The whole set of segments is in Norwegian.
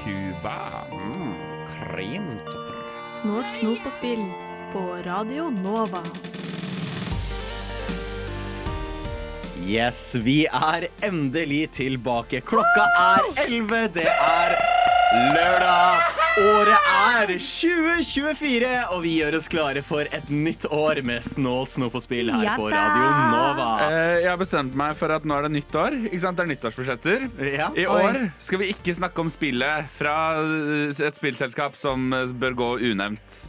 Cuba. Kremtopper. Snort, snop og spill på Radio Nova. Yes, vi er endelig tilbake. Klokka er 11. Det er lørdag. Året er 2024, og vi gjør oss klare for et nytt år med snålt snop og spill her på. Radio Nova. Eh, Jeg har bestemt meg for at nå er det nytt år. Ikke sant? Det er nyttårsforsetter. Ja. I år skal vi ikke snakke om spillet fra eh, et spillselskap som eh, bør gå unevnt.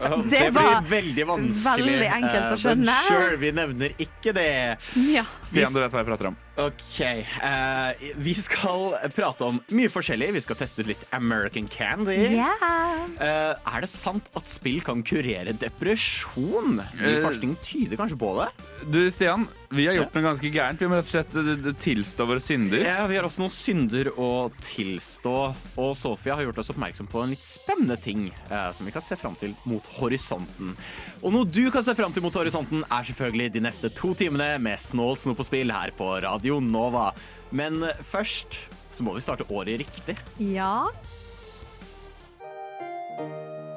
Det, Det blir veldig vanskelig. veldig enkelt å skjønne. Men sure, vi nevner ikke det. Ja. Stian, du vet hva jeg prater om. OK. eh, vi skal prate om mye forskjellig. Vi skal teste ut litt American Candy. Yeah. Eh, er det sant at spill kan kurere depresjon? Eh, forskning tyder kanskje på det. Du, Stian, vi har gjort noe ganske gærent. Vi må rett og slett eh, tilstå våre synder. Ja, vi har også noen synder å tilstå. Og Sofia har gjort oss oppmerksom på en litt spennende ting eh, som vi kan se fram til mot horisonten. Og noe du kan se fram til mot horisonten, er selvfølgelig de neste to timene med Snål snop og spill her på Radio Nova. Men først så må vi starte året riktig. ja.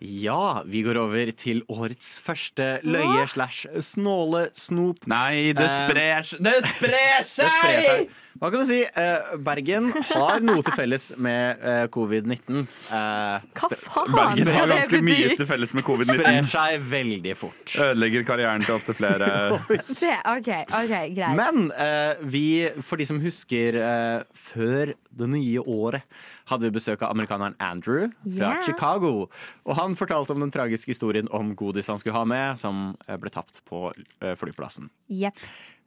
Ja, vi går over til årets første løye slash snåle snop. Nei, det Eh, sprer seg Det sprer Det sprer seg. Hva kan du si? Eh, Bergen har noe til felles med eh, covid-19. Eh, Hva faen Bergen har ganske mye til felles med covid-19. Sprer seg veldig fort. Ødelegger karrieren til opptil flere. Det, OK, ok, greit. Men vi, for de som husker før det nye året, hadde vi besøk av amerikaneren Andrew fra yeah. Chicago. Og han fortalte om den tragiske historien om godis han skulle ha med, som eh, ble tapt på eh, flyplassen. Jepp.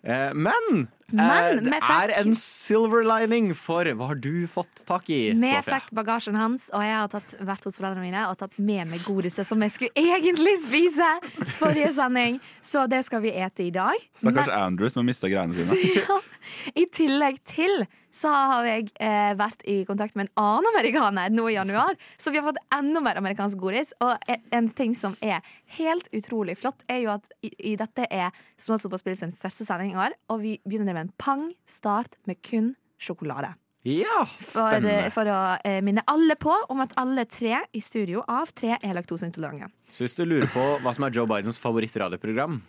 Eh, men, Men, det fikk- er en silver lining for hva har du fått tak i, Vi fikk bagasjen hans, og jeg har tatt, vært hos foreldrene mine og tatt med meg godiset som jeg skulle egentlig spise forrige sending. Så det skal vi ete i dag. Stakkars Andrew som har mista greiene sine. Ja. I tillegg til så har jeg eh, vært i kontakt med en annen amerikaner nå i januar. Så vi har fått enda mer amerikansk godis. Og en, en ting som er helt utrolig flott, er jo at i, i dette er Småsopp sin første sending i år. Og vi begynner med en pang start med kun sjokolade. Ja, spennende. For, for å eh, minne alle på om at alle tre i studio av tre er laktoseintolerante. Så hvis du lurer på hva som er Joe Bidens favorittradioprogram,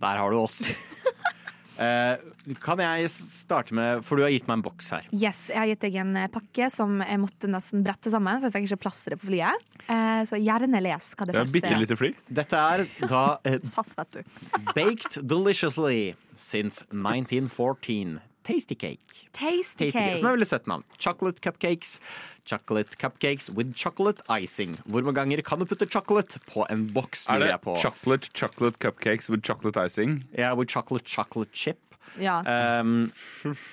der har du oss. Eh, kan jeg starte med For du har gitt meg en boks her. Yes, Jeg har gitt deg en eh, pakke som jeg måtte nesten brette sammen, for jeg fikk ikke plass til det på flyet. Eh, så gjerne les hva det Det er første bitte er. lite fly. Dette er da SAS, vet du. Baked deliciously since 1914. Tasty cake. Tasty Tasty cake. cake. Som er veldig søtt navn. Chocolate cupcakes. Chocolate cupcakes with chocolate icing. Hvor mange ganger kan du putte chocolate på en boks? Er det på. chocolate chocolate cupcakes with chocolate icing? Ja, with chocolate chocolate chip. Ja. Um,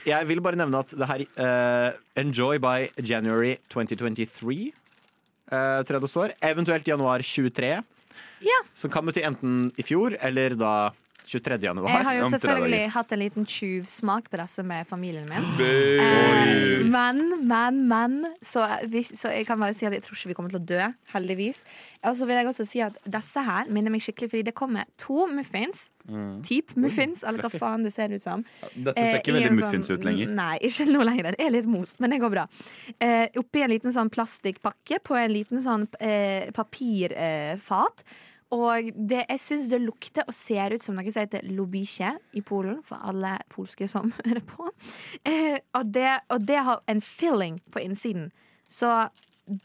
jeg vil bare nevne at det her uh, Enjoy by January 2023, Uh, tredje står. Eventuelt januar 23. Ja. Som kan bety enten i fjor eller da 23. januar. Jeg har jo selvfølgelig hatt en liten tjuvsmak på disse med familien min. Eh, men, men, men så, hvis, så jeg kan bare si at jeg tror ikke vi kommer til å dø, heldigvis. Og så vil jeg også si at disse her minner meg skikkelig, fordi det kommer to muffins. Typ muffins, eller hva faen det ser ut som. Dette ser Eh, ikke eh, veldig muffins sånn- ut lenger. Nei, ikke noe lenger. Det er litt most, men det går bra. Eh, oppi en liten sånn plastikkpakke på en liten sånn eh, papirfat. Og det, jeg syns det lukter og ser ut som noe som heter lobiche i Polen, for alle polske som hører på. Eh, og, det, og det har en filling på innsiden. Så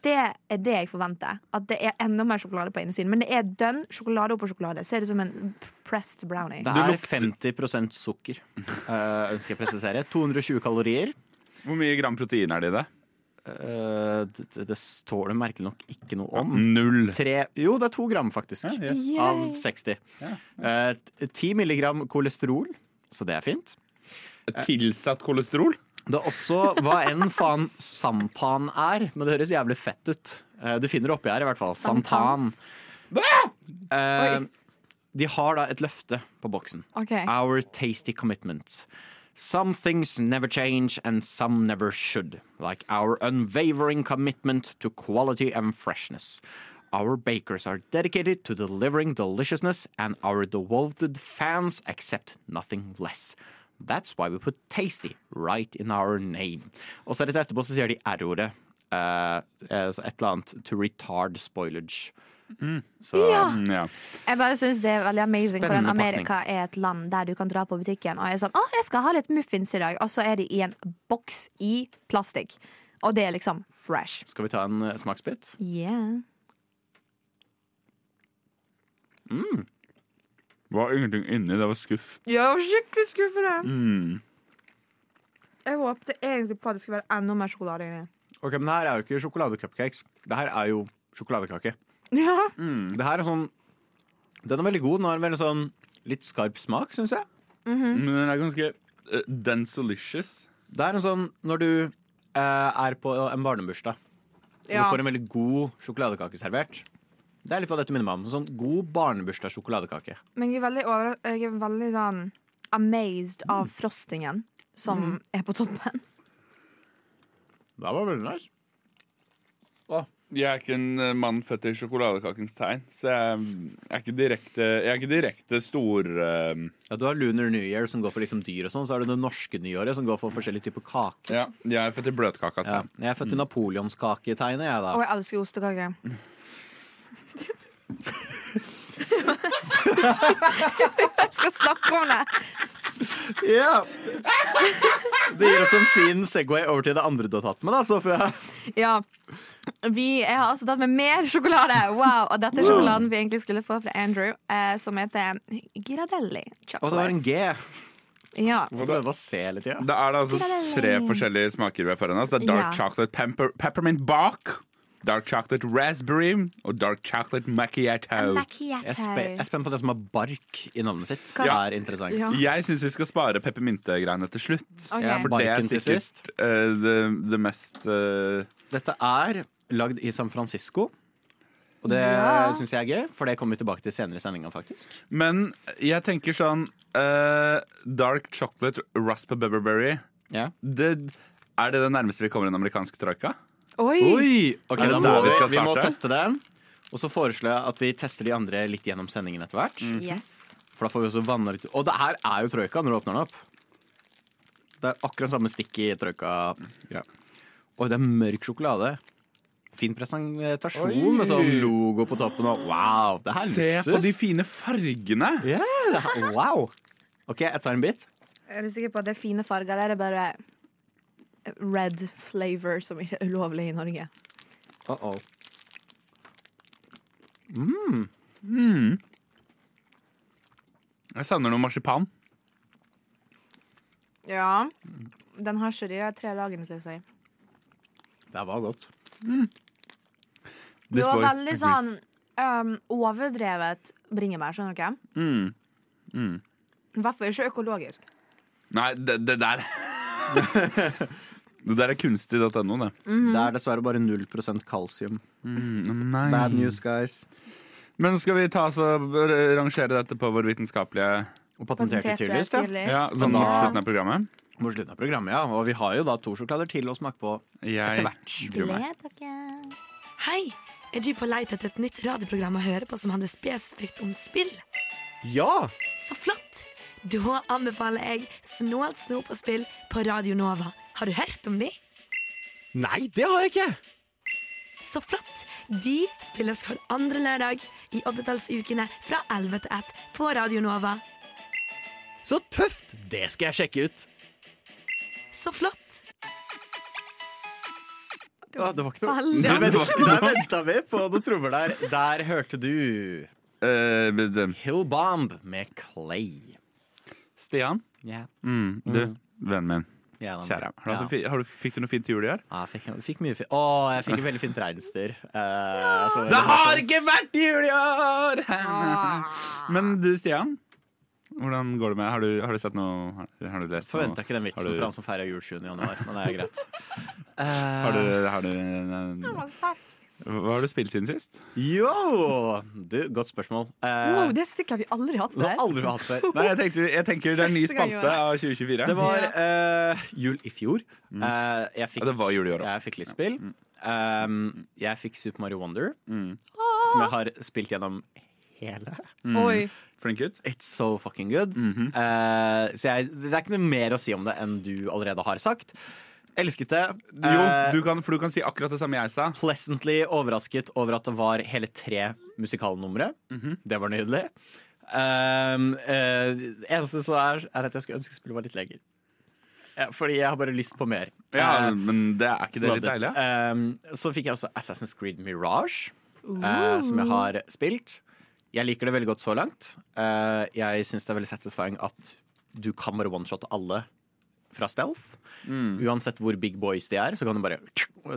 det er det jeg forventer. At det er enda mer sjokolade på innsiden. Men det er dønn sjokolade oppå sjokolade. Ser ut som en pressed brownie. Det er lukter- 50 sukker, eh, ønsker jeg å presisere. 220 kalorier. Hvor mye gram protein er det i det? Eh, det, det- står det merkelig nok ikke noe om. Null. Tre, jo, det er to gram, faktisk. Ja, ja. Av 60. Ti t- 10 milligram kolesterol, så det er fint. Tilsatt kolesterol? Det er også hva enn faen santan er, men det høres jævlig fett ut. Eh, Du finner det oppi her, i hvert fall. Santan. Eh, de har da et løfte på boksen. Okay. Our tasty commitment. Some things never change, and some never should. Like our unwavering commitment to quality and freshness. Our bakers are dedicated to delivering deliciousness, and our devoted fans accept nothing less. That's why we put tasty right in our name. Og så rett etterpå så sier de R-ordet. Eh, eh, et eller annet to retard spoilage. Så Ja. Mm, ja. Jeg bare synes det er veldig amazing hvordan Amerika er et land der du kan dra på butikken og er sånn Å, jeg skal ha litt muffins i dag. Og så er de i en boks i plastikk. Og det er liksom fresh. skal vi ta en uh, smaksbit? Yeah. Det var ingenting inni, det var skuff. Ja, Jeg var skikkelig skuffende. Mm. Jeg håpte egentlig på at det skulle være enda mer sjokolade inni. Ok, Men det her er jo ikke sjokoladecupcakes. Det her er jo sjokoladekake. Ja. Det her er sånn Den er veldig god. Den har en veldig sånn litt skarp smak, syns jeg. Men den er ganske uh, densolicious. Det er en sånn når du uh, er på en barnebursdag og Ja. du får en veldig god sjokoladekake servert. Det er litt hva dette minner meg om. En sånn god barnebursdagssjokoladekake. Men jeg er veldig, over, jeg er veldig sånn amazed av frostingen som er på toppen. Det var veldig nice. Jeg er ikke en eh, mann født i sjokoladekakens tegn, så jeg er ikke direkte, jeg er ikke direkte stor eh, Ja, du har Lunar New Year som går for liksom dyr og sånn. Så har du det norske nyåret som går for forskjellige typer kake. Ja, jeg er født i bløtkaka. Ja. Altså. Jeg er født i napoleonskaketegnet, jeg, da. Og jeg elsker ostekake. jeg skal snakke om det. Ja. Det gir oss en fin Segway over til det andre du har tatt med, da, Sofia. Ja. Vi, jeg har altså tatt med mer sjokolade. Wow, Og dette er sjokoladen vi egentlig skulle få fra Andrew, eh, som heter Girardelli Og det var en. G. Ja. Må prøve å se litt, ja. Det er da altså tre forskjellige smaker vi har foran oss. Det er dark Ja. chocolate pepper, peppermint bark, dark chocolate raspberry og dark chocolate macchiato. Jeg er spe- jeg er spent på det som har bark i navnet sitt. Hva- Det er interessant. Ja. Jeg syns vi skal spare peppermyntegreiene til slutt. Okay. Ja, For det er sikkert uh, det, det mest uh... Dette er lagd i San Francisco. Og det Ja. syns jeg er gøy, for det kommer vi tilbake til senere i sendinga. Men jeg tenker sånn uh, Dark chocolate raspberry Ja. det, Er det det nærmeste vi kommer en amerikansk troika? Oi! Oi! Ok, Er det da der må vi vi, skal vi må starte? teste den. Og så foreslår jeg at vi tester de andre litt gjennom sendingen etter hvert. Yes. For da får vi også vanna litt Og det her er jo troika når du åpner den opp. Det er akkurat samme stikk i troika. Ja. Oi, det er mørk sjokolade. Fin presentasjon Oi. med sånn logo på toppen. Og wow, det her er Se luksus. på de fine fargene! Ja, det her, wow. OK, jeg tar en bit. Er du sikker på at det er fine farger, der? er bare red flavor som ikke er ulovlig i Norge? Uh -oh. Jeg savner noe marsipan. Ja. Den har ikke de tre dagene til seg. Det var godt. Det var veldig sånn um, overdrevet bringebær, skjønner dere? mm. Mm. I hvert fall ikke økologisk. Nei, det, det der Det der er kunstig.no, det. Det er dessverre bare 0 kalsium. Mm, nei. Bad news, guys. Men skal vi ta oss og rangere dette på vår vitenskapelige Og patenterte tydeligvis, ja. Ja, sånn mot slutten av programmet? Mot slutten av programmet, ja. Og vi har jo da to sjokolader til å smake på etter hvert. Hei! Er du på leit etter et nytt radioprogram å høre på som handler spesifikt om spill? Ja! Så flott! Da anbefaler jeg Snålt snop og spill på Radio Nova. Har du hørt om de? Nei, det har jeg ikke! Så flott! De spilles hver andre lørdag i oddetallsukene fra 11 til 1 på Radio Nova. Så tøft! Det skal jeg sjekke ut. Så flott! Ja, det var ikke noe Der vent- Der venta vi på noen trommer der. Der hørte du uh, eh, Hillbomb med Clay. Stian, Yeah. mm, du, vennen min, kjære. Har du, ja. har du, fikk du noe fint til jul i år? Ja, jeg fikk, fikk mye fint. Å, jeg fikk et veldig fint reinsdyr. Uh, ja. Det har ikke vært jul i år! Men du, Stian. hvordan går det med Har du, har du sett noe Har, har du lest Forventa ikke den vitsen du- fra han som feirer jul 7. januar, men det er greit. Har du, har du Hva har du spilt siden sist? Yo! Du, godt spørsmål. Eh, Wow, det stikket har vi aldri hatt det før. aldri hatt før. Nei, jeg, tenkte, jeg tenker det er en ny spalte av 2024. Det var eh, jul i fjor. Eh, jeg, fikk, Ja, det var jul i år òg. jeg fikk litt spill. Um, jeg fikk Super Mario Wonder, Mm. som jeg har spilt gjennom hele. Oi. Flink gutt. It's so fucking good. -hmm. Eh, så jeg, det er ikke noe mer å si om det enn du allerede har sagt. Elsket det. Jo, Eh, du kan, for du kan si akkurat det samme jeg sa. pleasantly overrasket over at det var hele tre musikalnumre. Mhm. Det var nydelig. Um, uh, eneste som er, er at jeg skulle ønske spillet var litt lenger. Ja, fordi jeg har bare lyst på mer. Ja, uh, men det er ikke det litt deilig? Um, så fikk jeg også Assassin's Creed Mirage, uh, som jeg har spilt. Jeg liker det veldig godt så langt. Eh, jeg syns det er veldig satisfying at du kan bare one-shotte alle fra stealth. Mm. Uansett hvor big boys de er, så kan du bare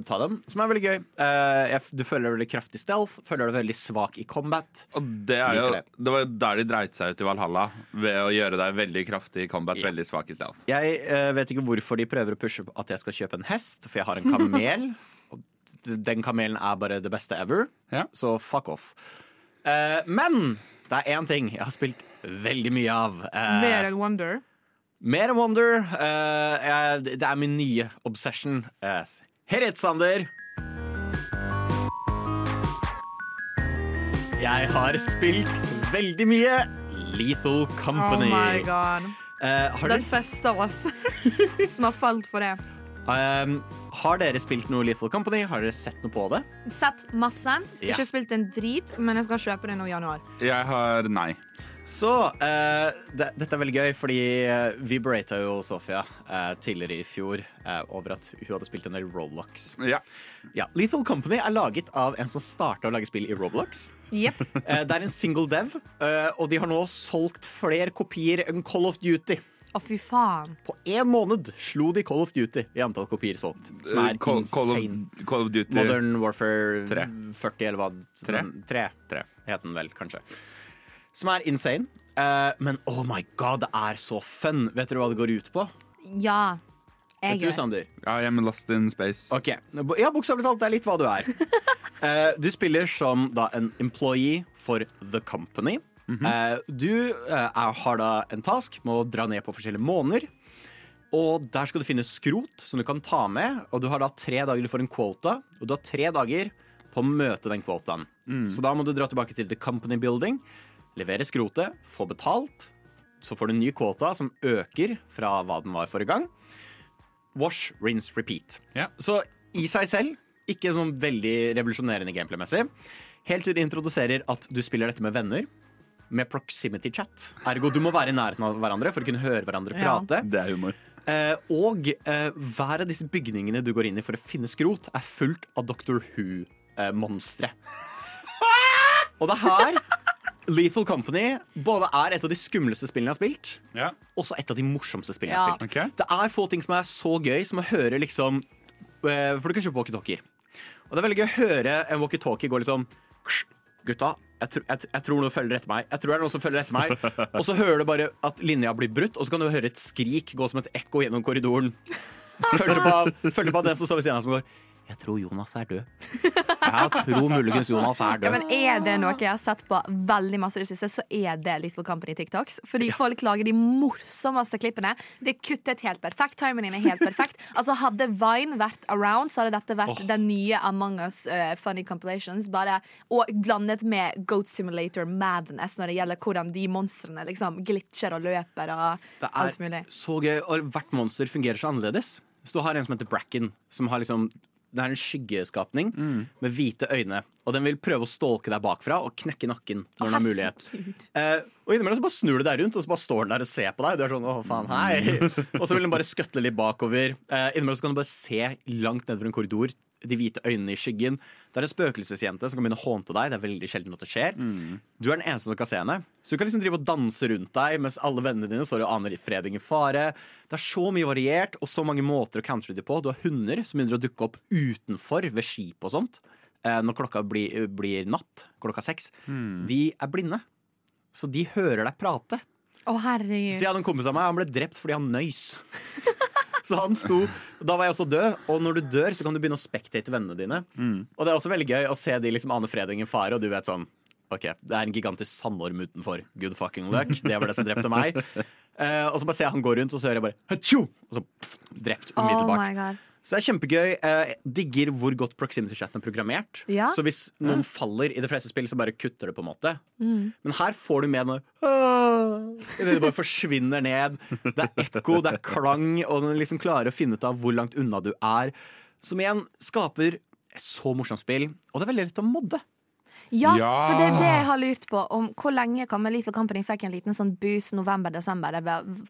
ta dem. Som er veldig gøy. Eh, du føler deg veldig kraftig stealth, føler deg veldig svak i combat. Og det, er jo, det. det var jo der de dreit seg ut i Valhalla. Ved å gjøre deg veldig kraftig i combat, Ja. veldig svak i stealth. Jeg eh, vet ikke hvorfor de prøver å pushe på at jeg skal kjøpe en hest, for jeg har en kamel. og den kamelen er bare det beste ever, Ja. så fuck off. Eh, men det er én ting jeg har spilt veldig mye av. Eh, Mer enn Wonder. Mer enn Wonder. eh, jeg, det er min nye obsession. Uh, Hit it, Sander! Jeg har spilt veldig mye Lethal Oh Company. my god. Eh, har, Den dere, første av oss som har falt for det. um, har dere spilt noe Lethal Company? Har dere sett noe på det? Sett masse. Ja. Ikke spilt en drit, men jeg skal kjøpe det nå i januar. Jeg har nei. Så eh, det, dette er veldig gøy, fordi uh, vi berata jo Sofia eh, tidligere i fjor eh, over at hun hadde spilt en del Roblox. Ja. Ja, Lethal Company er laget av en som starta å lage spill i Roblox. Yep. Eh, det er en single dev, eh, og de har nå solgt flere kopier enn Call of Duty. Å, fy faen. På én måned slo de Call of Duty i antall kopier solgt. Som er Call, insane. Call, of, Call of Duty Modern Warfare 3. 40, eller hva? Tre. Tre. Tre. Het den vel, kanskje. Som er insane. Eh, men oh my god, det er så fun. Vet dere hva det går ut på? Ja. Jeg Vet du, gjør. Sander? Ja, I'm lost in space. Ok, Ja, bokstavelig talt, det er litt hva du er. Eh, du spiller som da en employee for The Company. Eh, du eh, er, har da en task med å dra ned på forskjellige måneder. Og der skal du finne skrot som du kan ta med. Og du har da tre dager for en quota, og du har tre dager på å møte den quotaen. Så da må du dra tilbake til The Company Building, levere skrotet, få betalt. Så får du en ny kvota som øker fra hva den var forrige gang. Wash, rinse, repeat. Ja. Så i seg selv, ikke sånn veldig revolusjonerende gameplay-messig. Helt til de introduserer at du spiller dette med venner. Med proximity chat. Ergo du må være i nærheten av hverandre for å kunne høre hverandre Ja. prate. Det er humor. Eh, og eh, hver av disse bygningene du går inn i for å finne skrot, er fullt av Doctor Who-monstre. og det er her Lethal Company både er et av de skumleste spillene jeg har spilt, Ja. også et av de morsomste spillene jeg har spilt. Okay. Det er få ting som er så gøy som å høre liksom eh, For du kan kjøpe walkietalkier. Og det er veldig gøy å høre en walkietalkie gå liksom Gutta, jeg, tr jeg, tr jeg tror noen følger etter meg. Jeg tror det er noen som følger etter meg Og så hører du bare at linja blir brutt, og så kan du høre et skrik gå som et ekko gjennom korridoren. Følger på, følger på den som står ved siden av som går Jeg tror Jonas er død. Jeg tror muligens Jonas er død. Ja, men Er det noe jeg har sett på veldig masse i det siste, så er det Little Company TikToks. Fordi folk lager de morsomste klippene. Det er kuttet helt perfekt. Timingen er helt perfekt. Altså Hadde Vine vært around, så hadde dette vært oh. den nye Among us uh, funny compilations. Bare, og blandet med Goat Simulator madness når det gjelder hvordan de monstrene liksom glitcher og løper og Det alt er mulig. så gøy, og hvert monster fungerer så annerledes. Så du har en som heter Bracken, som har liksom det er en skyggeskapning med hvite øyne. Og den vil prøve å stalke deg bakfra og knekke nakken når den har mulighet. Eh, og innimellom så bare snur du deg rundt, og så bare står den der og ser på deg. Du er sånn, å faen, hei Og så vil den bare skøtte litt bakover. Eh, innimellom så kan du bare se langt nedover en korridor. De hvite øynene i skyggen. Det er en spøkelsesjente som kan begynne å hånte deg. Det er veldig sjelden at det skjer. Du er den eneste som kan se henne. Så du kan liksom drive og danse rundt deg mens alle vennene dine står og aner fred ingen fare. Det er så mye variert og så mange måter å countre det på. Du har hunder som begynner å dukke opp utenfor ved skip og sånt. Eh, når klokka blir, blir natt, klokka seks. De er blinde. Så de hører deg prate. Å, herregud. Så jeg hadde en kompis av meg, han ble drept fordi han nøys. Så han sto Da var jeg også død, og når du dør, så kan du begynne å spectate vennene dine. Og det er også veldig gøy å se de liksom ane fred og ingen fare, og du vet sånn OK, det er en gigantisk sandorm utenfor. Good fucking luck. Det var det som drepte meg. Uh, og så bare ser jeg han gå rundt, og så hører jeg bare Hatsjo! Og så pff, drept Oh umiddelbart. my god. Så det er kjempegøy. Jeg digger hvor godt proximity-chatten er programmert. Ja. Så hvis noen faller i de fleste spill, så bare kutter det på en måte. Mm. Men her får du med noe Idet det bare forsvinner ned. Det er ekko, det er klang, og den liksom klarer å finne ut av hvor langt unna du er. Som igjen skaper et så morsomt spill. Og det er veldig lett å modde. Ja, Ja. for det er det jeg har lurt på. Om hvor lenge kan Little Company fikk en liten sånn boost november-desember.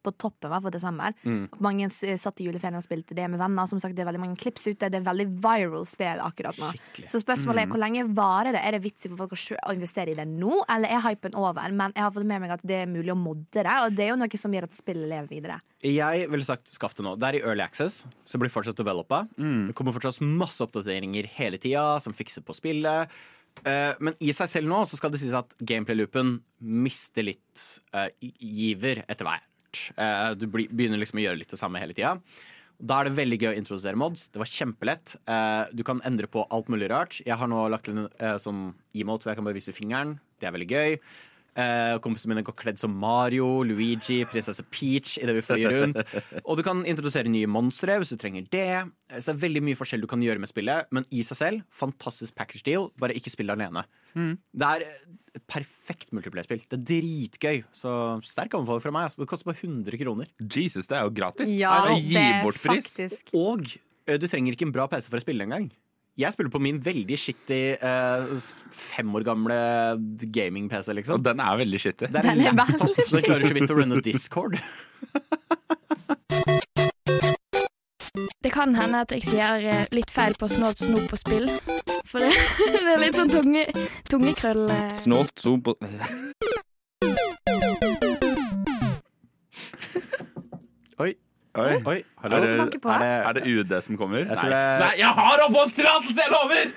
På toppen var for desember. Mm. Mange satt i juleferien og spilte det med venner. Som sagt, Det er veldig mange klips ute. Det er veldig viral spill akkurat nå. Skikkelig. Så spørsmålet er hvor lenge varer det? Er det vits i for folk å å investere i det nå, eller er hypen over? Men jeg har fått med meg at det er mulig å modde det, og det er jo noe som gjør at spillet lever videre. Jeg ville sagt skaff det nå. Det er i Early Access, så blir fortsatt developa. Det kommer fortsatt masse oppdateringer hele tida som fikser på spillet. Eh, men i seg selv nå så skal det sies at gameplay-loopen mister litt eh, giver etter hvert. Eh, du begynner liksom å gjøre litt det samme hele tida. Da er det veldig gøy å introdusere mods. Det var kjempelett. Du kan endre på alt mulig rart. Jeg har nå lagt til en sånn emote hvor jeg kan bare vise fingeren. Det er veldig gøy. Eh, kompisene mine går kledd som Mario, Luigi, prinsesse Peach idet vi flyr rundt. Og du kan introdusere nye monstre hvis du trenger det. Eh, Så det er veldig mye forskjell du kan gjøre med spillet, men i seg selv, fantastisk package deal. Bare ikke spill det alene. Det er et perfekt multiplayer-spill. Det er dritgøy. Så sterk anbefaling fra meg. Altså. Det koster bare 100 kroner. Jesus, det er jo gratis. Ja, det er faktisk Og eh, du trenger ikke en bra PC for å spille engang. Jeg spiller på min veldig shitty eh, fem år gamle gaming-PC, liksom. Og den er veldig shitty. Det er en Den er laptop, veldig så den klarer så vidt å runne Discord. Det kan hende at jeg sier eh, litt feil på snålt snop og spill. For det, det er litt sånn tunge, tungekrøll. eh. Snålt so på Oi, Oi. oi, hallo. Er det- Er det, Er det UD som kommer? Jeg tror Nei. det- Nei, jeg har oppholdstillatelse, jeg lover!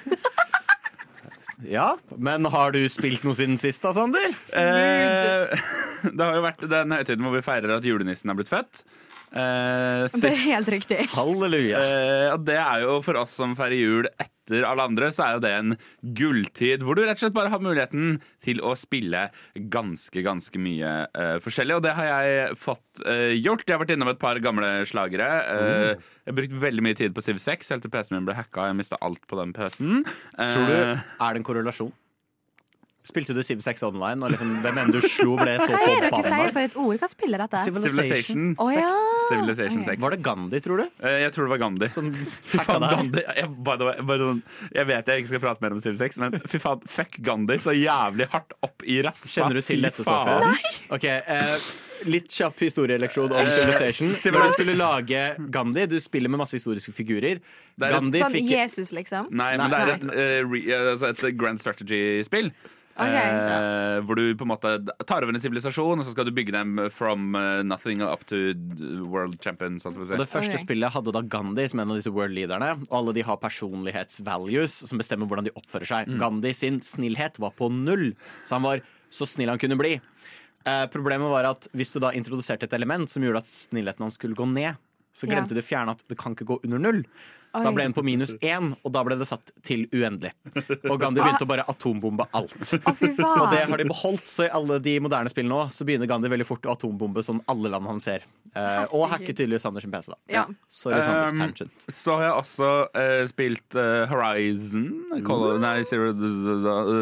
ja, men har du spilt noe siden sist da, Sander? Eh, det har jo vært den høytiden hvor vi feirer at julenissen er blitt født. Eh, Det er helt riktig. Halleluja. eh, og det er jo for oss som feirer jul etter alle andre, så er jo det en gulltid hvor du rett og slett bare har muligheten til å spille ganske, ganske mye eh, forskjellig. Og det har jeg fått eh, gjort. Jeg har vært innom et par gamle slagere. Eh, jeg har brukt veldig mye tid på Civ 6 helt til PC-en min ble hacka. Jeg mista alt på den PC-en. Tror du, er det en korrelasjon? Spilte du Civ 6 online, og liksom, hvem enn du slo, ble så Hva er det dere sier for et ord? Hva spiller dette? Civilization Oh, ja. 6. Civilization Ok. 6. Var det Gandhi, tror du? Eh, Jeg tror det var Gandhi. Som Fy faen. Gandhi jeg, by way, bare sånn, jeg vet jeg ikke skal prate mer om Civ 6, men fy faen, fuck Gandhi så jævlig hardt opp i rassa. Kjenner du til dette, faen. Nei! Okay, uh, Litt kjapp historieleksjon om Eh, Civilization. Når du skulle lage Gandhi, du spiller med masse historiske figurer. Er Gandhi Sånn fikk Jesus, liksom? Nei, men det er et, re, altså et grand strategy-spill. Ok. Eh, hvor du på en måte tar over en sivilisasjon, og så skal du bygge dem from eh, nothing up to world champion. Sånn Og det første okay. spillet hadde da Gandhi som en av disse world leaderne. Og alle de har personlighetsvalues som bestemmer hvordan de oppfører seg. Gandhi sin snillhet var på null, så han var så snill han kunne bli. Eh, problemet var at hvis du da introduserte et element som gjorde at snillheten hans skulle gå ned, så Ja. glemte du å fjerne at det kan ikke gå under null. Så da ble den på minus én, og da ble det satt til uendelig. Og Gandhi begynte å bare atombombe alt. Og det har de beholdt, så i alle de moderne spillene nå så begynner Gandhi veldig fort å atombombe sånn alle land han ser. Eh, og hacker tydeligvis Anders sin PC, da. Ja. Sorry, Sander. Um. Så har jeg også eh, spilt eh, Horizon Call, Nei, Zero,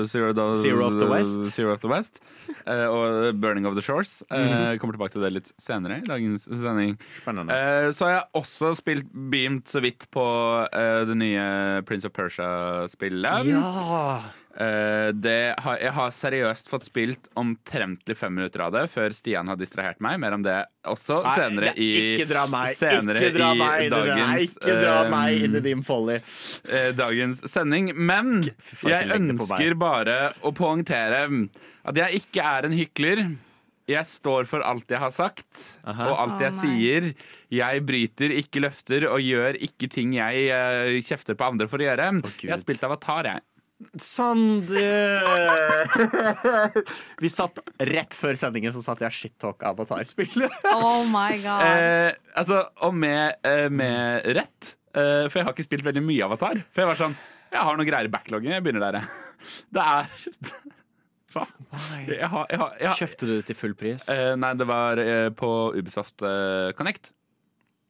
Zero, Zero of the West. Zero of the West eh, og Burning of the Shores. Eh, Kommer tilbake til det litt senere i dagens sending. Eh, så har jeg også spilt beamt så vidt på eh, det nye Prince of Persia-spillet. ja! Uh, det har, jeg har seriøst fått spilt omtrentlig fem minutter av det før Stian har distrahert meg. Mer om det også Nei, senere i Ikke dra meg, senere ikke dra meg inn i det. Nei, dagens, Ikke dra eh, meg inn i din folly. Uh, dagens sending. Men jeg ønsker bare å poengtere at jeg ikke er en hykler. Jeg står for alt jeg har sagt, Aha. og alt jeg oh, sier. Jeg bryter ikke løfter og gjør ikke ting jeg uh, kjefter på andre for å gjøre. Oh, jeg har spilt Avatar, jeg. Sander! Vi satt rett før sendingen så satt jeg shit-talk Avatar-spillet. Oh my god. Eh, altså, og med, eh, med rett, eh, for jeg har ikke spilt veldig mye Avatar. For jeg var sånn Jeg har noen greier i backloggen. Jeg begynner der, jeg. Det er Hva? Jeg har, jeg har, jeg har Kjøpte du det til full pris? eh, Nei, det var eh, på Ubisoft eh, Connect.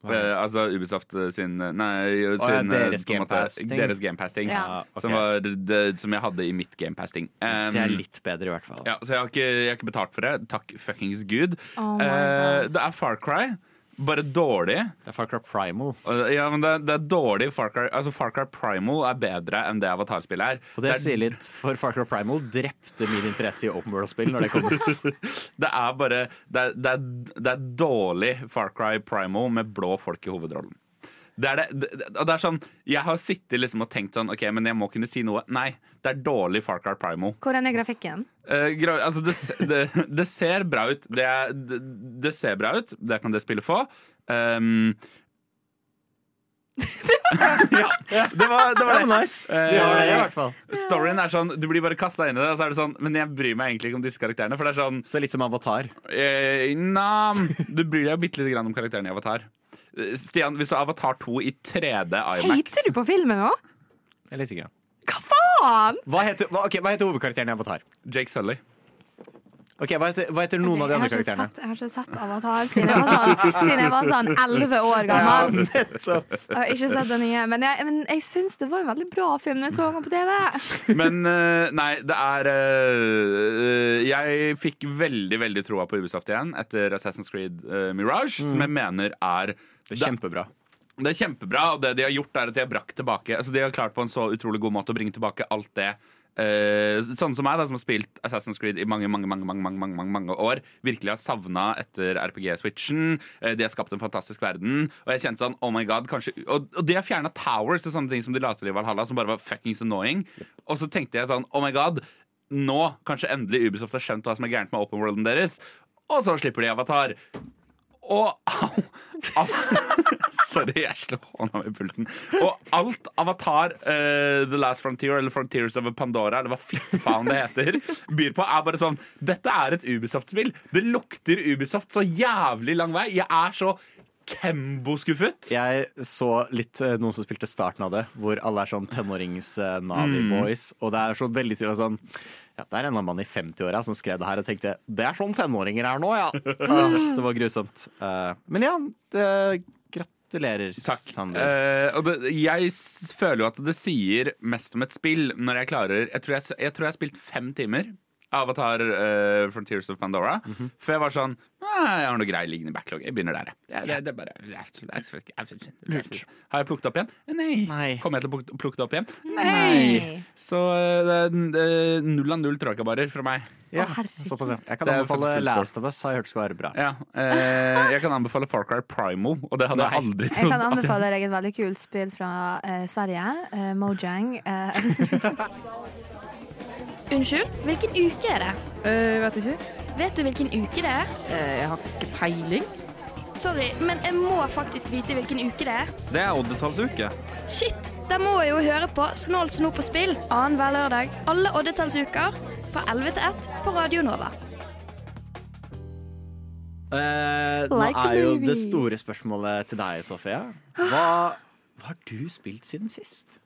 Eh, altså Ubisoft sin Nei, ja, sin, ja, deres Gamepass-ting. Deres Gamepass-ting. Ja. okay. Som var det som jeg hadde i mitt Gamepass-ting. Um, det er litt bedre, i hvert fall. ja, så jeg har, ikke, jeg har ikke betalt for det. Takk fuckings gud. Oh Eh, det er Far Cry. Bare dårlig. Det er Far Cry Primal. Ja, men det, det er dårlig Far Cry Altså Far Cry Primal er bedre enn det Avatar-spillet er. Og det er, sier litt, for Far Cry Primal drepte min interesse i open world-spill når det kom ut. det er bare det er, det, er, det er dårlig Far Cry Primal med blå folk i hovedrollen. Det er det, det, det er sånn Jeg har sittet liksom og tenkt sånn OK, men jeg må kunne si noe. Nei, det er dårlig Far Cry Primo. Hvordan er grafikken? Eh, gra- altså det, det, det ser bra ut. Det, er, det, det ser bra ut. Det kan det spillet få. Um, ja, det var det. Var det. nice. det, var det, i hvert fall. Storyen er sånn, Du blir bare kasta inn i det, og så er det sånn Men jeg bryr meg egentlig ikke om disse karakterene. For det er sånn Så litt som Avatar. eh, Nam, Du bryr deg bitte lite grann om karakterene i Avatar. Eh, Stian, vi så Avatar 2 i 3D IMAX Hater du på filmen òg? Jeg er litt sikker. Hva faen?! Hva heter, hva, okay, hva heter hovedkarakteren i Avatar? Jake Sully. Ok, Hva heter, hva heter noen av de andre karakterene? sett- Jeg har ikke sett Avatar siden jeg var sånn, siden jeg var sånn 11 år gammel. Ja, Jeg har ikke sett den nye, men jeg, men jeg syns det var en veldig bra film når jeg så den på TV. Men eh, nei, det er eh, Jeg fikk veldig, veldig troa på Ubisoft igjen etter Assassin's Creed Mirage, Mirage, som jeg mener er Det er kjempebra. Det er kjempebra, og det de har gjort, er at de har brakt tilbake Altså De har klart på en så utrolig god måte å bringe tilbake alt det. eh, sånn som meg, da, som har spilt Assassin's Creed i mange mange, mange, mange, mange, mange, mange, mange år. Virkelig har savna etter RPG-switchen. Eh, de har skapt en fantastisk verden. Og jeg kjente sånn, oh my god, kanskje Og, og de har fjerna towers og sånne ting som de la til i Valhalla, som bare var fuckings annoying. Og så tenkte jeg sånn, oh my god, nå kanskje endelig Ubisoft har skjønt hva som er gærent med open worlden deres. Og så slipper de Avatar. Og au, au. Sorry, jeg slo hånda i pulten. Og alt Avatar, uh, The Last Frontier eller Frontiers of Pandora, eller hva fitte faen det heter, byr på, er bare sånn Dette er et Ubisoft-spill. Det lukter Ubisoft så jævlig lang vei. Jeg er så Kembo-skuffet. Jeg så litt eh, noen som spilte starten av det, hvor alle er sånn tenårings-Navi-boys. Og det er så veldig tydelig sånn ja, Det er en mann i 50-åra som skrev det her og tenkte det er sånn tenåringer er nå, ja. Ah, det var grusomt. Uh, men ja, det, gratulerer, Takk. Sander. Uh, og det, jeg føler jo at det sier mest om et spill når jeg klarer Jeg tror jeg, jeg, tror jeg har spilt fem timer. Avatar uh, Frontiers of Pandora. For jeg var sånn «Ah, Jeg har noe greier liggende i backlog. Jeg begynner der, jeg. Det, det, det er. Har jeg plukket opp igjen? Nei. Nei. Kommer jeg til å plukke- det opp igjen? Nei. Så eh, det er er null av null tråkabarer fra meg. ja, såpass, ja. Jeg kan er anbefale. Last of Us, har jeg hørt skal være bra. Ja, eh, jeg kan anbefale Far Cry Primal, og det hadde jeg aldri trodd. Jeg kan anbefale deg et veldig kult spill fra uh, Sverige. uh, Mojang. eh, Unnskyld, hvilken uke er det? Jeg vet ikke. Vet du hvilken uke det er? Eh, Jeg har ikke peiling. Sorry, men jeg må faktisk vite hvilken uke det er. Det er oddetallsuke. Shit! Da må jeg jo høre på Snålt snop på spill annenhver lørdag alle oddetallsuker fra 11 til 1 på Radio Nova. Eh, nå Like a er jo movie. det store spørsmålet til deg, Sofia. Hva, hva har du spilt siden sist?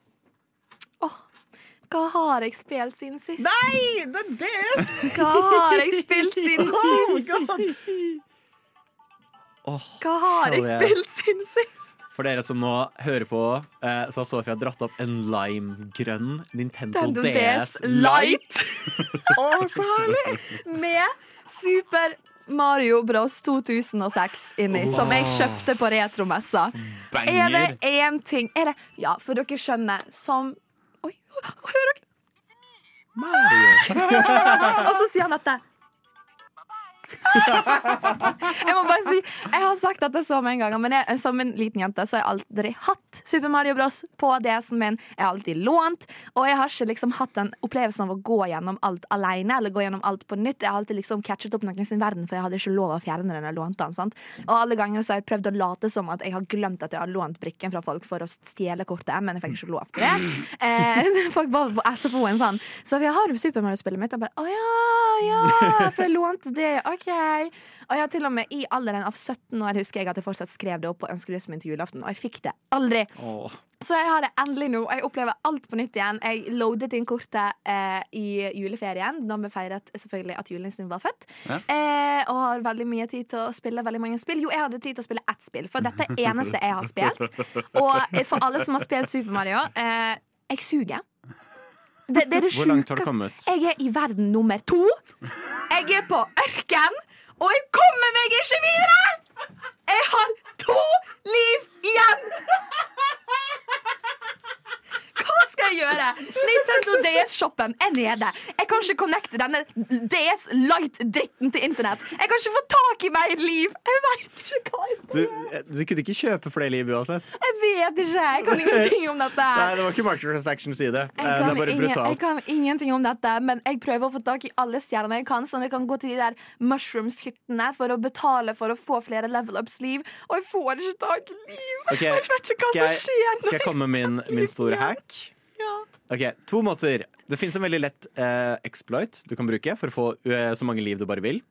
Hva har jeg spilt siden sist? Nei, det er det! Hva har jeg spilt siden sist? Åh, Hva har jeg spilt siden sist? For dere som nå hører på, eh, så har Sofia dratt opp en limegrønn Nintendo, Nintendo DS DS Light. Å, så herlig! Med Super Mario Bros 2006 inni, som jeg kjøpte på retromessa. Er det Banger. én ting er det, Ja, for dere skjønner, som hører dere? Og så sier han dette. Jeg må bare si, jeg har sagt dette så mange ganger, men jeg, som en liten jente så har jeg aldri hatt Super Mario Bros. på DS-en min. Jeg har alltid lånt, og jeg har ikke liksom hatt den opplevelsen av å gå gjennom alt alene eller gå gjennom alt på nytt. Jeg har alltid liksom catchet opp noen sin verden, for jeg hadde ikke lov å fjerne den jeg lånte den. sant? Og alle ganger så har jeg prøvd å late som at jeg har glemt at jeg har lånt brikken fra folk for å stjele kortet, men jeg fikk ikke lov til det. Eh, folk var på SFO-en sånn. Så jeg har Super Mario-spillet mitt, og bare å ja, ja, for jeg lånte det, OK. Og jeg har til og med i alderen av 17 år husker jeg at jeg fortsatt skrev det opp på ønskelisten min til julaften, og jeg fikk det aldri. Åh. Så jeg har det endelig nå, og jeg opplever alt på nytt igjen. Jeg loadet inn kortet eh, i juleferien, da vi feiret selvfølgelig at julenissen var født. Ja. Eh, og har veldig mye tid til å spille veldig mange spill. Jo, jeg hadde tid til å spille ett spill, for dette er eneste jeg har spilt. Og for alle som har spilt Super Mario, eh, jeg suger. Det, det er det Hvor langt har du kommet? Jeg er i verden nummer to. Jeg er på ørken, og jeg kommer meg ikke videre! Jeg har to liv igjen! Hva skal jeg gjøre? Nintendo DS-shoppen er nede. Jeg kan ikke connecte denne DS Light-dritten til internett. Jeg kan ikke få tak i mer liv. Jeg vet ikke hva jeg skal Du, gjøre. du kunne ikke kjøpe flere liv uansett. Jeg vet ikke. Jeg kan ingenting om dette. Nei, det var ikke microtransactions i det. Eh, Det er bare ingen, jeg kan ingenting om dette, men jeg prøver å få tak i alle stjerner jeg kan, sånn at jeg kan gå til de der mushrooms-hyttene for å betale for å få flere level ups-liv. Og jeg får ikke tak i liv! Okay. Jeg vet ikke hva skal jeg- som skjer. når Skal jeg komme med min, min store hack? Ja. Ok, To måter. Det fins en veldig lett eh, exploit du kan bruke for å få eh, så mange liv du bare vil.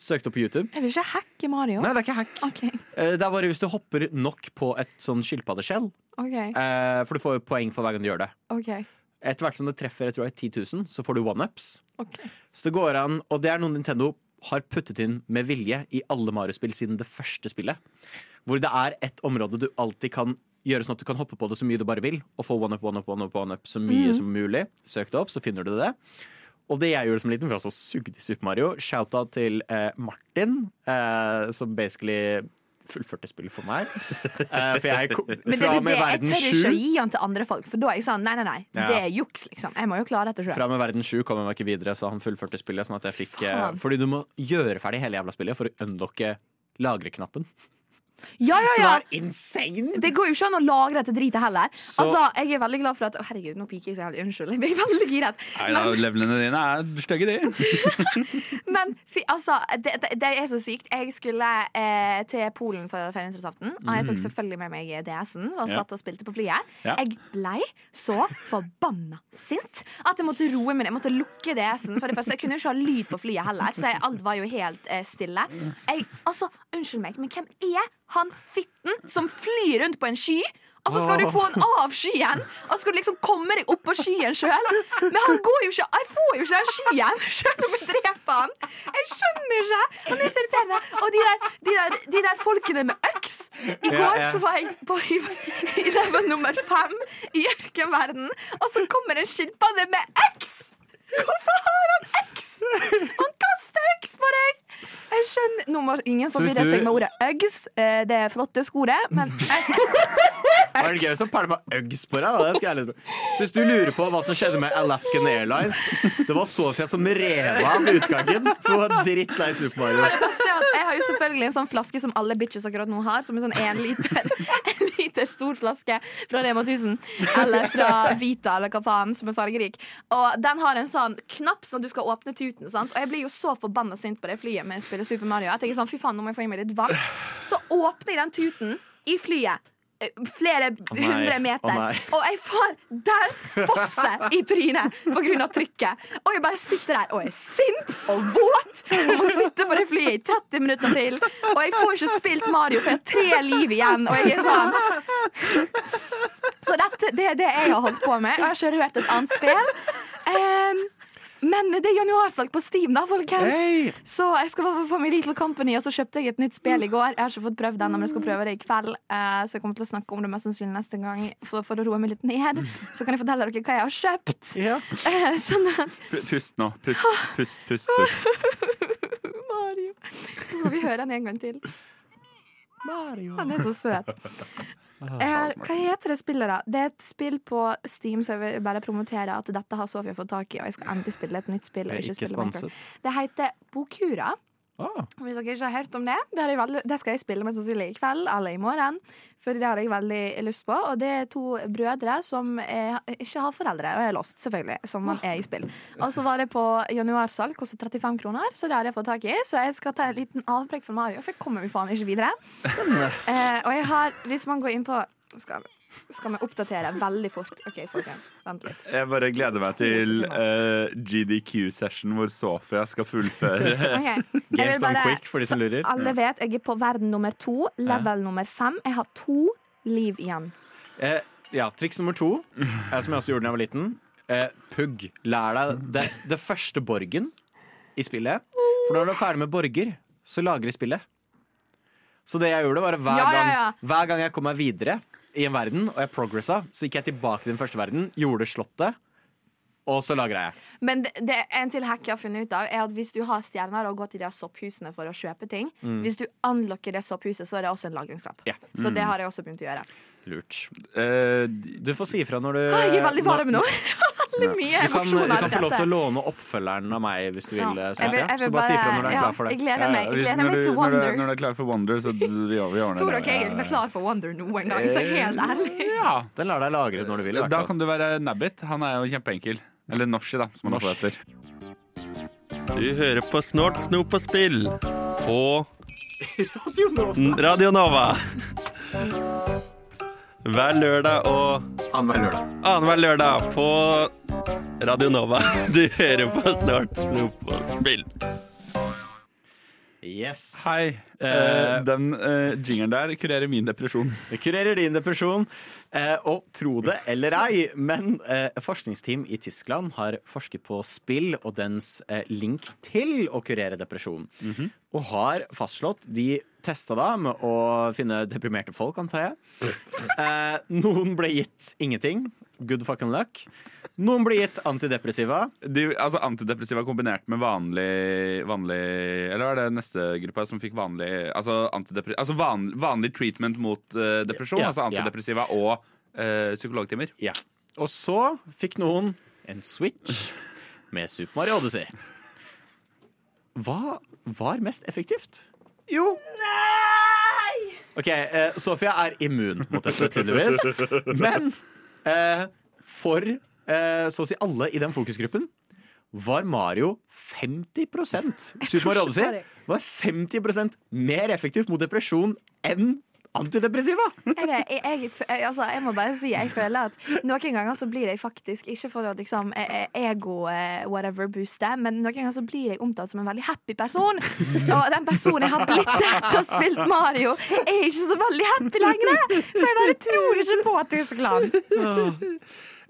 Søk det opp på YouTube. Jeg vil ikke hacke Mario. Nei, det er ikke hack. Okay. Eh, det er bare hvis du hopper nok på et sånn skilpaddeskjell. Okay. Eh, for du får poeng for hver gang du gjør det. Okay. Etter hvert som det treffer jeg tror jeg, 10 000, så får du one-ups. Okay. Så det går an, og det er noe Nintendo har puttet inn med vilje i alle Mario-spill siden det første spillet. Hvor det er et område du alltid kan gjøre sånn at du kan hoppe på det så mye du bare vil, og få one-up, one-up, one-up, one-up så mye mm. som mulig. Søk det opp, så finner du det. Og det jeg gjorde som liten, for jeg også sugde i Super Mario, shout-out til eh, Martin, eh, som basically fullførte spillet for meg. Eh, for jeg kom fra er og med det, jeg verden tør ikke å gi han til andre folk, for da er jeg sånn nei, nei, nei. Ja. Det er juks, liksom. Jeg må jo klare dette sjøl. Fra og med verden 7 kom jeg meg ikke videre, så han fullførte spillet. Sånn at jeg fikk, eh, Faen. fordi du må gjøre ferdig hele jævla spillet for å unlocke lagreknappen. Ja, ja, Så det er insane! Det går jo ikke an å lagre dette dritet heller. Så- Altså, jeg er veldig glad for at Herregud, nå piker jeg så jævlig. Unnskyld. Jeg blir veldig giret. Nei da, levelene dine er stygge, de. Men fy, altså, det, det, det er så sykt. Jeg skulle eh, til Polen for ferieinteressaften. Og jeg tok selvfølgelig med meg DS-en og satt og spilte på flyet. Ja. Jeg blei så forbanna sint at jeg måtte roe meg ned. Jeg måtte lukke DS-en. For det første, Jeg kunne jo ikke ha lyd på flyet heller, så jeg, alt var jo helt eh, stille. Jeg, altså, Unnskyld meg, men hvem er han fitten som flyr rundt på en sky? Og så skal du få han av skyen, og så skal du liksom komme deg opp på skyen sjøl. Men han går jo ikke Jeg får jo ikke den skyen sjøl om jeg dreper han. Jeg skjønner ikke. Han er så irriterende. Og de der, de, der, de der folkene med øks I Ja, går ja. så var jeg på i, i level nummer fem i ørkenverden, og så kommer en skilpadde med øks! Hvorfor har han øks? Han kaster øks på deg! Jeg skjønner Nå må ingen forvirre du- seg med ordet uggs. Eh, Det er flotte sko, det, men uggs det gøy som pælma Uggs på deg? da? Det skal jeg litt. Så hvis du lurer på hva som skjedde med Alaskan Airlines Det var Sofia som rev av utgangen. For hun var drittlei Super Mario. Er Jeg har jo selvfølgelig en sånn flaske som alle bitches akkurat nå har. Som en sånn en liter, en liter stor flaske fra Rema 1000. Eller fra Vita, eller hva faen, som er fargerik. Og den har en sånn knapp som du skal åpne tuten. Sant? Og jeg blir jo så forbanna sint på det flyet med å spille Super Mario at jeg er sånn, fy faen, nå må jeg få i meg litt vann. Så åpner jeg den tuten i flyet. eh, Flere oh hundre meter. Oh og jeg får der fosse i trynet pga. trykket. Og jeg bare sitter der og er sint og våt og må sitte på det flyet i 30 minutter til. Og jeg får ikke spilt Mario, for jeg har tre liv igjen. Og jeg er sånn Så dette, det er det jeg har holdt på med. Og jeg har ikke rørt et annet spill. Em, men det er januarsalg på Steam, da, folkens. Hey! Så jeg skal få My Little Company, og så kjøpte jeg et nytt spill i går. Jeg har ikke fått prøvd det ennå, men jeg skal prøve det i kveld. Eh, så jeg kommer til å snakke om det mest sannsynlig neste gang for, for å roe meg litt ned. Så kan jeg fortelle dere hva jeg har kjøpt. Ja. Eh, sånn at Pust nå. Pust, pust, pust. pust. Mario Så skal vi høre den en gang til. Han er så søt. Eh, hva heter det spillet, da? Det er et spill på Steam, så jeg vil bare promotere at dette har Sofia fått tak i, og jeg skal endelig spille et nytt spill. Ikke Ikke sponset. Det heter Bokura. Ah, Hvis dere ikke har hørt om det, det, veldig, det skal jeg spille med sannsynlig i kveld eller i morgen. For det har jeg veldig lyst på. Og det er to brødre som er, ikke har foreldre, og er lost, selvfølgelig, som man er i spill. Og så var det på januarsalg, kostet 35 kroner, så det har jeg fått tak i. Så jeg skal ta en liten avbrekk fra Mario, for jeg kommer jo faen ikke videre. Eh, og jeg har, hvis man går inn på skal, skal vi oppdatere veldig fort. OK, folkens, vent litt. Jeg bare gleder meg til uh, GDQ-session hvor Sofia skal fullføre. okay. Games done quick, for de som lurer. Alle vet jeg er på verden nummer to, level nummer fem. Jeg har to liv igjen. Eh, ja, triks nummer to, eh, som jeg også gjorde da jeg var liten. Eh, pugg. Lær deg det, det første borgen i spillet. For når du er ferdig med borger, så lagrer spillet. Så det jeg gjorde, var at hver, Ja, ja, gang, ja. hver gang jeg kom meg videre i en verden, og jeg progressa, så gikk jeg tilbake til den første verden, gjorde slottet, og så lagra jeg. Men det, det en til hack jeg har funnet ut av, er at hvis du har stjerner og går til de sopphusene for å kjøpe ting, hvis du unlocker det sopphuset, så er det også en lagringsknapp. Ja. Så det har jeg også begynt å gjøre. Lurt. Uh, Du får si ifra når du jeg er veldig varm nå. veldig mye Du kan, du kan få lov til å låne oppfølgeren av meg hvis du vil, Ja. eh, Jeg vil- jeg vil Så bare si ifra når du er ja, klar for Jeg det. gleder meg, jeg gleder meg til når, du, Wonder. når du er klar for Wonder, så vi, vi ordner Tror dere jeg er klar for Wonder noen gang, så helt ærlig. Ja. Den lar deg lagre når du vil. Da kan du være Nabbit. Han er jo kjempeenkel. Eller Norsi, da, som han også heter. Du hører på Snort, snop og spill på Radio Nova. Hver lørdag og Annenhver lørdag. annenhver lørdag på Radio Nova. Du hører på Snart snop og spill. Yes. Hei. Eh, Eh, den uh, jingeren der kurerer min depresjon. Det kurerer din depresjon. Eh, og tro det eller ei, men eh, forskningsteam i Tyskland har forsket på spill og dens eh, link til å kurere depresjon. Og har fastslått De testa da med å finne deprimerte folk, antar jeg. Eh, noen ble gitt ingenting. Good fucking luck. Noen ble gitt antidepressiva. De, altså Antidepressiva kombinert med vanlig, vanlig Eller var det neste gruppa som fikk vanlig Altså, altså van, vanlig treatment mot uh, depresjon? Ja, altså ja. antidepressiva og uh, psykologtimer? Ja. Og så fikk noen en Switch med Super Mario Odyssey. Hva var mest effektivt? Jo. OK, eh, Sofia er immun mot dette, tydeligvis. Men eh, for eh, så å si alle i den fokusgruppen var Mario 50% Super Mario Odyssey var 50% mer effektivt mot depresjon enn antidepressiva. Jeg, jeg, jeg, altså, jeg må bare si jeg føler at noen ganger så blir jeg faktisk Ikke for å liksom eh, eh, ego eh, men noen ganger så blir jeg omtalt som en veldig happy person. Og den personen jeg har blitt etter å ha spilt Mario, er ikke så veldig happy lenger. Så jeg bare tror ikke på Tyskland.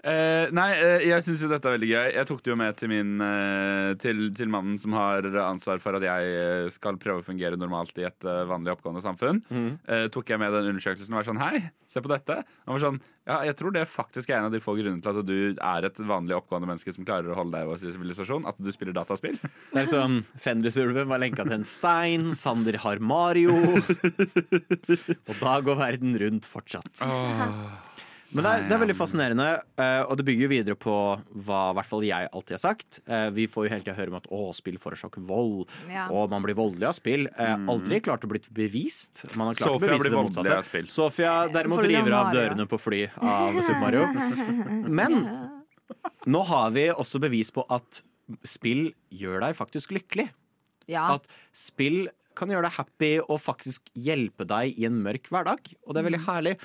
Eh, nei, uh, jeg syns jo dette er veldig gøy. Jeg tok det jo med til min uh, til, til mannen som har ansvar for at jeg skal prøve å fungere normalt i et vanlig oppgående samfunn. Eh, tok jeg med den undersøkelsen og var sånn Hei, se på dette. Han var sånn Ja, jeg tror det faktisk er en av de få grunnene til at du er et vanlig oppgående menneske som klarer å holde deg i vår sivilisasjon. At du spiller dataspill. Det er liksom Fenrisulven var lenka til en stein, Sander har Mario. Og da går verden rundt fortsatt. Men det er, det er veldig fascinerende, eh, og det bygger jo videre på hva i hvert fall jeg alltid har sagt. Eh, Vi får jo hele tida høre om at å, spill forårsaker vold, Ja. og man blir voldelig av spill. Eh, Aldri klart å bli bevist. Man har klart Sofia å bevise det motsatte. av. Sofia derimot river av dørene på fly av Super Mario. Men nå har vi også bevis på at spill gjør deg faktisk lykkelig. Ja. At spill kan gjøre deg happy og faktisk hjelpe deg i en mørk hverdag. Og det er veldig herlig.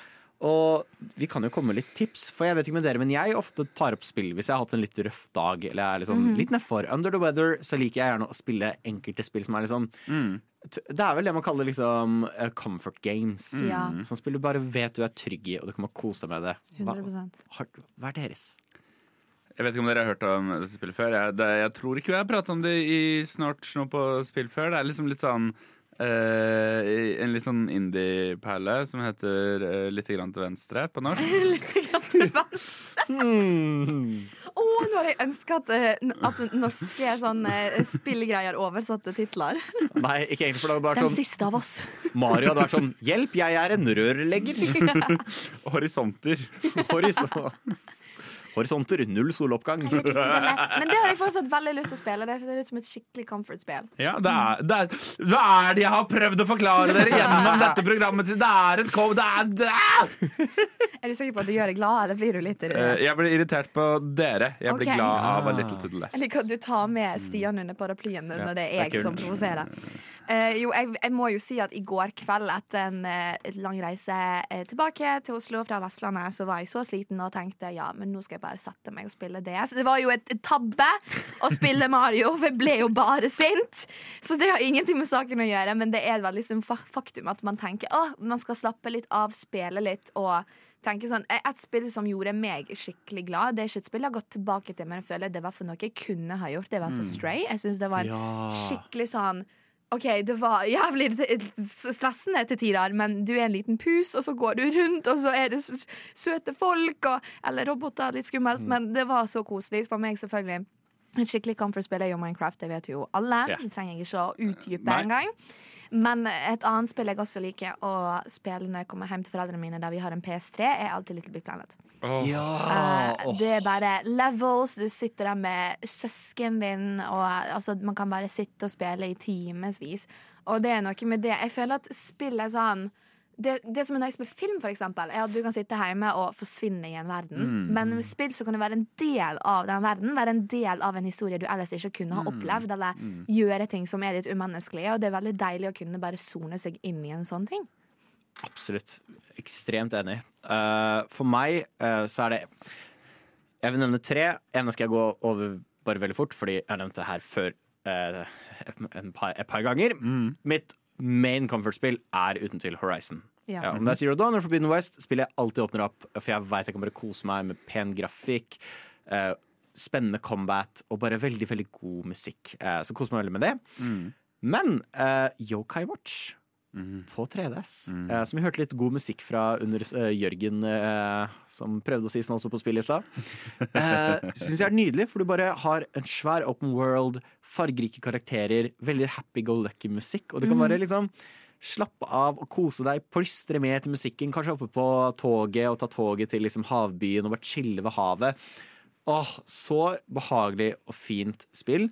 Og vi kan jo komme med litt tips, for jeg vet ikke med dere, men jeg ofte tar opp spill hvis jeg har hatt en litt røff dag eller jeg er liksom litt nedfor. Under the weather så liker jeg gjerne å spille enkelte spill som er liksom mm. Det er vel det man kaller liksom eh, comfort games. Ja. Sånn spill du bare vet du er trygg i, og du kan bare kose deg med det. Hva, har, hva er deres? Jeg vet ikke om dere har hørt om dette spillet før. Jeg, det, jeg tror ikke vi har pratet om det i snart noe på spill før. Det er liksom litt sånn En litt sånn indie-perle som heter uh, 'Lite grann til venstre på norsk. Å, nå har jeg ønska at, eh, at norske sånn, eh, spillgreier oversatte titler. Nei, ikke egentlig, for det hadde bare Den sånn siste av oss. Mario hadde vært sånn Hjelp, jeg er en rørlegger! Horisonter. Horisont. Horisonter, null soloppgang. Men det har jeg fortsatt veldig lyst til å spille. Det ser ut som et skikkelig comfort-spill. Ja, det er, det er, hva er det jeg har prøvd å forklare dere gjennom dette programmet? Det er et co... Det er, det er. Er du sikker på at det gjør deg glad, eller blir du litt Eh, irritert? Jeg blir irritert på dere. Jeg blir okay. glad av a little to the left. Jeg liker at du tar med Stian under paraplyen når det er det er jeg som provoserer. Eh, jo, jeg, jeg må jo si at i går kveld, etter en eh, lang reise eh, tilbake til Oslo fra Vestlandet, så var jeg så sliten og tenkte ja, men nå skal jeg bare sette meg og spille DS. Det var jo et, et tabbe å spille Mario, for jeg ble jo bare sint. Så det har ingenting med saken å gjøre, men det er et sånn faktum at man tenker å, man skal slappe litt av, spille litt og tenke sånn, Et spill som gjorde meg skikkelig glad, det er ikke et spill jeg har gått tilbake til, men jeg føler det var for noe jeg kunne ha gjort. Det var for Stray. Jeg synes det var skikkelig sånn OK, det var jævlig stressende til tider, men du er en liten pus, og så går du rundt, og så er det søte folk, og, eller roboter, litt skummelt, men det var så koselig for meg, selvfølgelig. Et skikkelig comfort-spill er jo Minecraft, det vet jo alle. Yeah. Det trenger jeg ikke å utdype engang. Men et annet spill jeg også liker å spille når jeg kommer hjem til foreldrene mine, der vi har en PS3, er alltid Little Big Planet. Ja, Eh, Det er bare levels. Du sitter der med søsken din, og altså, man kan bare sitte og spille i timevis. Og det er noe med det. Jeg føler at spill er sånn det, det som er nice med film, for eksempel, er at du kan sitte hjemme og forsvinne i en verden. Men med spill så kan du være en del av den verden. Være en del av en historie du ellers ikke kunne ha opplevd. Eller gjøre ting som er litt umenneskelige. Og det er veldig deilig å kunne bare sone seg inn i en sånn ting. Absolutt. Ekstremt enig. Uh, for meg uh, så er det Jeg vil nevne tre. Ene skal jeg gå over bare veldig fort, fordi jeg har nevnt det her før uh, en par, et par ganger. Mitt main comfort-spill er uten tvil Horizon. Ja. Ja, om det er Zero Dawn eller Forbidden West, spiller jeg alltid åpner opp, for jeg veit jeg kan bare kose meg med pen grafikk. Uh, spennende combat og bare veldig veldig god musikk. Uh, så koser meg veldig med det. Men uh, Yokai Watch på 3DS, eh, som vi hørte litt god musikk fra under eh, Jørgen, eh, som prøvde å si sånn også på spillet i stad, uh, syns jeg er nydelig, for du bare har en svær open world, fargerike karakterer, veldig happy go lucky musikk, og du kan bare liksom Slappe av og kose deg, plystre med til musikken. Kanskje oppe på toget og ta toget til liksom havbyen og bare chille ved havet. Åh, så behagelig og fint spill.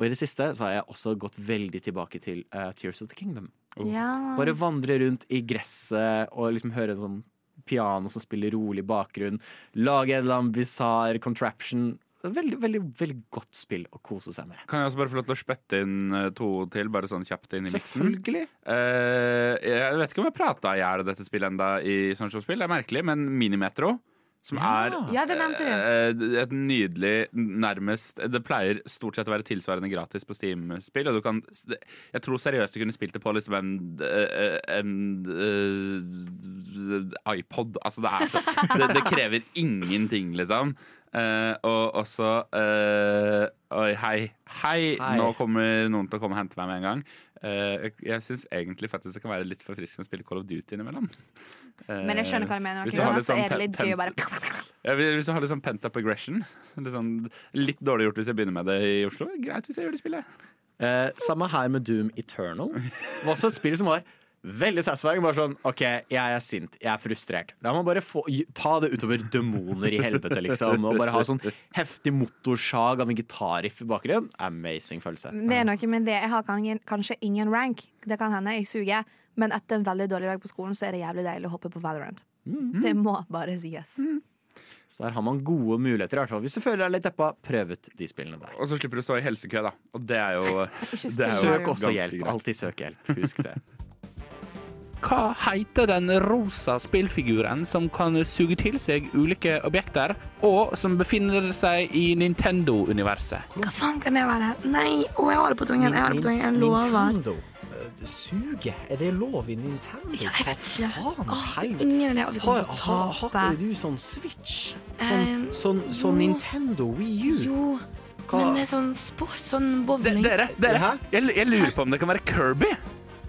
Og i det siste så har jeg også gått veldig tilbake til uh, Tears of the Kingdom. Ja. Bare vandre rundt i gresset og liksom høre en sånn piano som spiller rolig bakgrunn. Lage en eller annen bisarr contraption. Veldig, veldig, veldig godt spill å kose seg med. Kan jeg også bare få lov til å spytte inn eh, to til, bare sånn kjapt inn i midten Selvfølgelig. Uh, jeg vet ikke om jeg prata i hjel dette spillet enda i sånn spill. Det er merkelig, men Minimetro, som er Ja, det nevnte du. eh, et nydelig, nærmest Det pleier stort sett å være tilsvarende gratis på Steam-spill. Og du kan Jeg tror seriøst du kunne spilt det på liksom en, en, en eh, iPod. Altså, det er så det, det krever ingenting, liksom. Eh, og også eh, Oi, hei. hei. Hei. Nå kommer noen til å komme og hente meg med en gang. Eh, jeg jeg syns egentlig faktisk det kan være litt forfriskende å spille Call of Duty innimellom. Uh, Men jeg skjønner hva du mener. hvis du har litt så sånn er det litt pen- gøy å bare ja, Hvis du har litt sånn pent up aggression litt, sånn, litt dårlig gjort hvis jeg begynner med det i Oslo. Greit hvis jeg gjør det spillet. Uh, samme her med Doom Eternal. Det var også et spill som var veldig satisfying. Bare sånn OK, jeg er sint, jeg er frustrert. La meg bare få, ta det utover demoner i helvete, liksom. Og bare ha sånn heftig motorsag av en gitarriff i bakgrunnen. Amazing følelse. Det er noe med det. Jeg har kanskje ingen rank. Det kan hende jeg suger. Men etter en veldig dårlig dag på skolen, så er det jævlig deilig å hoppe på Valorant. Det må bare sies. Så der har man gode muligheter, i hvert fall. Hvis du føler deg litt deppa, prøv ut de spillene der. Og så slipper du å stå i helsekø, da. Og det er jo, det er jo Søk også hjelp. Alltid søk hjelp. Husk det. Hva heter den rosa spillfiguren som kan suge til seg ulike objekter, og som befinner seg i Nintendo-universet? Hva faen kan det være? Nei, å, jeg har det på tungen. Jeg har det på tungen. Jeg lover. Nintendo. Eh, Suge? Er det lov i Nintendo? Ja, jeg vet ikke. Faen, Åh, ingen idé. Vi Har, kommer til ikke du sånn Switch? Sånn, Sånn, sånn, sånn. Nintendo Wii U? Jo, Hva- men det er sånn sport, sånn bowling. dere, dere jeg, jeg lurer på om det kan være Kirby?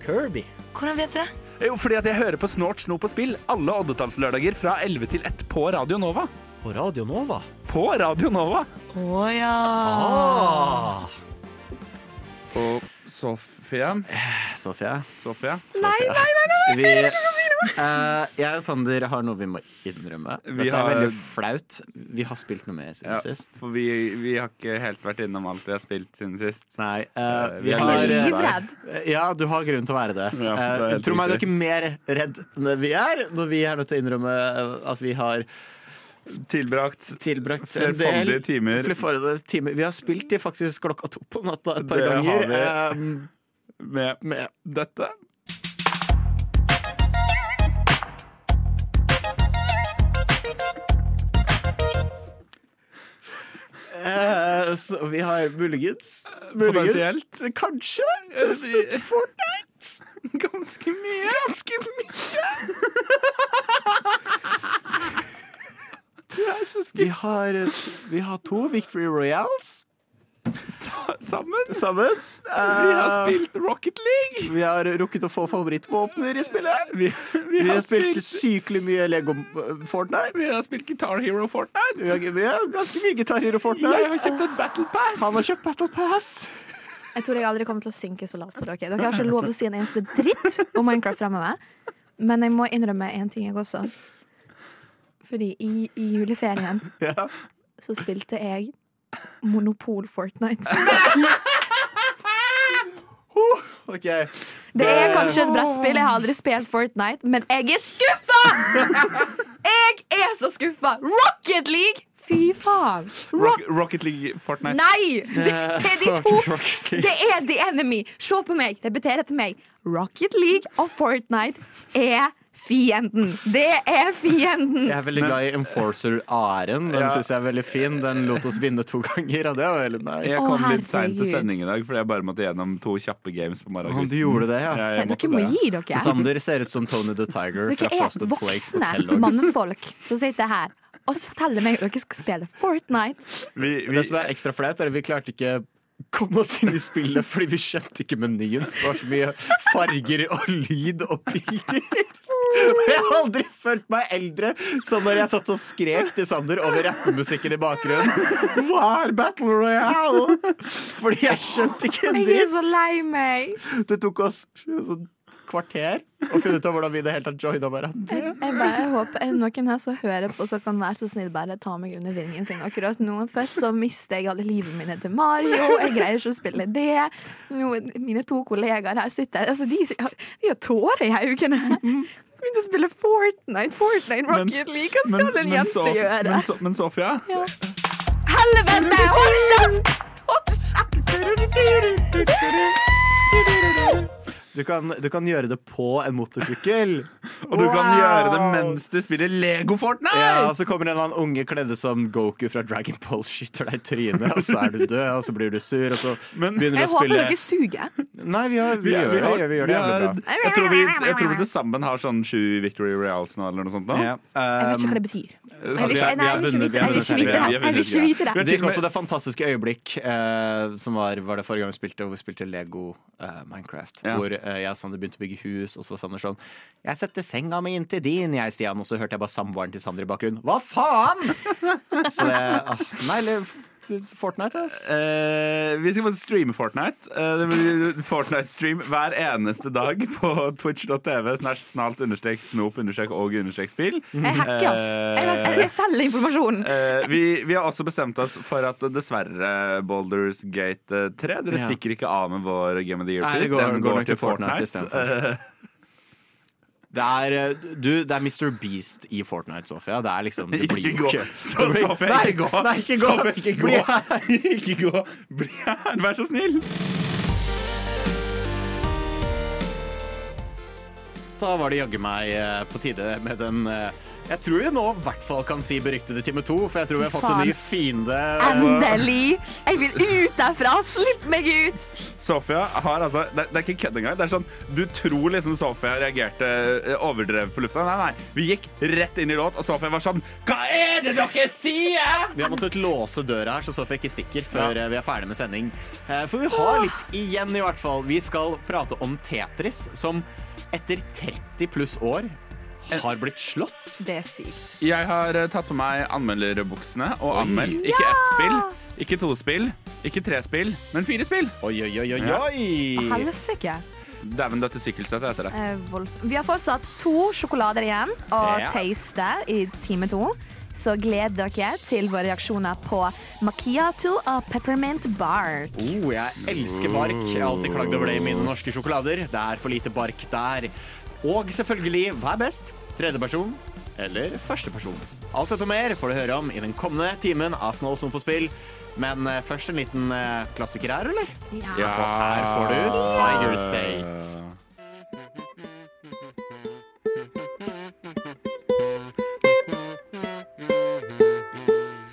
Kirby? Hvordan vet du det? Jo, fordi at jeg hører på Snort, snop og spill alle oddetallslørdager fra 11 til 1 på Radio Nova. På Radio Nova? På Radio Nova! Å ja. Ah! Og Sofie Sofie. Sofie. Nei, nei, nei, nei, Vi, Eh, jeg og Sander har noe vi må innrømme. Vi Dette har- er veldig flaut. Vi har spilt noe med siden Ja, sist. for vi, vi har ikke helt vært innom alt vi har spilt siden sist. Nei, eh, Eh, vi vi er har livredd. Ja, du har grunn til å være det. Ja, det Tro meg, du er ikke mer redd enn det vi er når vi er nødt til å innrømme at vi har Tilbrakt tilbrakt flerfoldige del timer Flere timer. Vi har spilt de faktisk klokka to på natta et par Det har vi. Um, med med dette. Så vi har muligens Muligens. Kanskje testet Fortnite. Ganske mye. Ganske mye. Vi har, vi har to Victory Royals Sa- Sammen. Uh, Vi har Eh, spilt Rocket League. vi har rukket å få favorittvåpner i spillet. Vi, vi, Vi har har spilt spilt, sykelig mye Lego eh, Fortnite. vi har spilt Guitar Hero Fortnite. Vi har, vi har ganske mye Guitar Hero Jeg har Fortnite. kjøpt et Battle Pass. Han har kjøpt Battle Pass. Jeg tror jeg aldri kommer til å synke så lavt som dere. Dere har ikke lov til å si en eneste dritt om Minecraft fremover. Men jeg må innrømme en ting, jeg også. Fordi i, i juleferien Ja. så spilte jeg Monopol Fortnite. okay. Det er kanskje et brettspill. Jeg har aldri spilt Fortnite, men jeg er skuffa! Jeg er så skuffa! Rocket League! Fy faen. Rock, Rocket League Fortnite. Nei! Det er de to Det er the enemy. Se på meg. Repeter etter meg. Rocket League og Fortnite er fienden. Det er fienden. Jeg er veldig glad i Enforcer Aren. Den Ja. synes jeg er veldig fin. Den lot oss vinne to ganger, og det var veldig nice. Jeg Å, kom litt seint til sending i dag fordi jeg bare måtte gjennom to kjappe games på Å, du gjorde det, ja. Ja, Dere må det. gi dere. Sander ser ut som Tony the Tiger Dere er Frosted Flakes på voksne Kellogg's. mannfolk som sitter her og forteller meg at dere skal spille Fortnite. Vi, vi, Det som er ekstra flaut, er at vi klarte ikke komme oss inn i spillet fordi vi skjønte ikke menyen. Det var så mye farger og lyd og bilder. Og jeg har aldri følt meg eldre som når jeg satt og skrek til Sander over rappemusikken i bakgrunnen. Hva er Battle Royale? Fordi jeg skjønte ikke en Jeg er så lei meg. Det tok oss sånn kvarter å finne ut av hvordan vi det hele tatt joina hverandre. Jeg, jeg bare håper er noen her som hører på, så kan være så snill bare ta meg under vingen sin akkurat nå. Først så mister jeg alle livet mine til Mario. Jeg greier ikke å spille det. Nå, mine to kollegaer her sitter altså, de, de har tårer i øynene. Begynte å spille Fortnite, Fortnite, Rocket League. Hva skal en jente så, gjøre? men, men Sofia, Ja. Helvete! Hold kjeft! Hold kjeft! Du kan, du kan gjøre det på en motorsykkel. og du kan gjøre det mens du spiller Lego Fortnite! Ja, og Så kommer en eller annen unge kledde som Goku fra Dragon Ball, skyter deg i trynet, og så er du død, og så blir du sur, og så Men- begynner Jeg du å håper spille dere suger. Nei, vi, har, vi, gjør det. har- Vi gjør det jævlig bra. Jeg tror vi, jeg tror vi til sammen har sånn sju Victory Reals nå, eller noe sånt. nå. Ja, Jeg vet ikke hva det um, betyr. Jeg vil ikke, jeg vite det. Jeg det. Jeg det. det gikk også det fantastiske øyeblikk eh, som var, var det forrige gang vi spilte, hvor vi spilte Lego uh, Minecraft. Ja. Hvor jeg og Sander begynte å bygge hus, og så var Sander sånn Jeg setter senga mi inntil din, jeg, Stian. Og så hørte jeg bare samboeren til Sander i bakgrunnen. Hva faen?! Så det ah, Nei, eller Fortnite, ass. Eh, vi skal bare streame Fortnite. Eh, det blir Fortnite-stream hver eneste dag på twitch.tv snart snalt understrek snop understrek og understrek spill. Jeg hacker oss. Jeg, jeg, jeg selger informasjonen. Eh, vi, vi har også bestemt oss for at dessverre Boulders Gate 3 Dere Ja. stikker ikke av med vår Game of the Year-pris. Den går går til Fortnite Fortnite. Det er, eh, du, det er Mr. Beast i Fortnite, Sofia. Det er liksom Det blir jo ikke Så, Sofie, Nei, ikke gå. Nei, ikke gå. Sofie, ikke gå. Bli her. ikke gå. Bli her, vær så snill. Da var det jaggu meg eh, på tide med den eh, Jeg tror vi nå i hvert fall kan si beryktede time to, for jeg tror vi har fått en ny fiende. Endelig! Jeg vil ut derfra! Slipp meg ut! Sofia har altså Det, det er ikke kødd engang. Det er sånn, Du tror liksom Sofia reagerte eh, overdrevet på lufta. Nei, nei. Vi gikk rett inn i låt, og Sofia var sånn Hva er det dere sier?! Vi har måttet låse døra her, så Sofia ikke stikker før ja. vi er ferdig med sending. Eh, For vi har litt igjen, i hvert fall. Vi skal prate om Tetris, som etter 30 pluss år har blitt slått. Det er sykt. Jeg har eh, tatt på meg anmelderbuksene og Oi. anmeldt ikke ett spill, ikke to spill, ikke tre spill, men fire spill. Oi, oi, oi, oi, Ja. Helsike. Dæven døtte sykkelstøtte heter det. Eh. Vi har fortsatt to sjokolader igjen å Ja. taste i time to. Så gled dere til våre reaksjoner på macchiato og peppermint bark. Oh, jeg elsker bark. Jeg har alltid klagd over det i mine norske sjokolader. Det er for lite bark der. Og selvfølgelig, hva er best? Tredjeperson eller førsteperson? Alt dette og mer får du høre om i den kommende timen av Snow som får spill. Men eh, først en liten eh, klassiker her, eller? Ja. Og her får du Tiger State.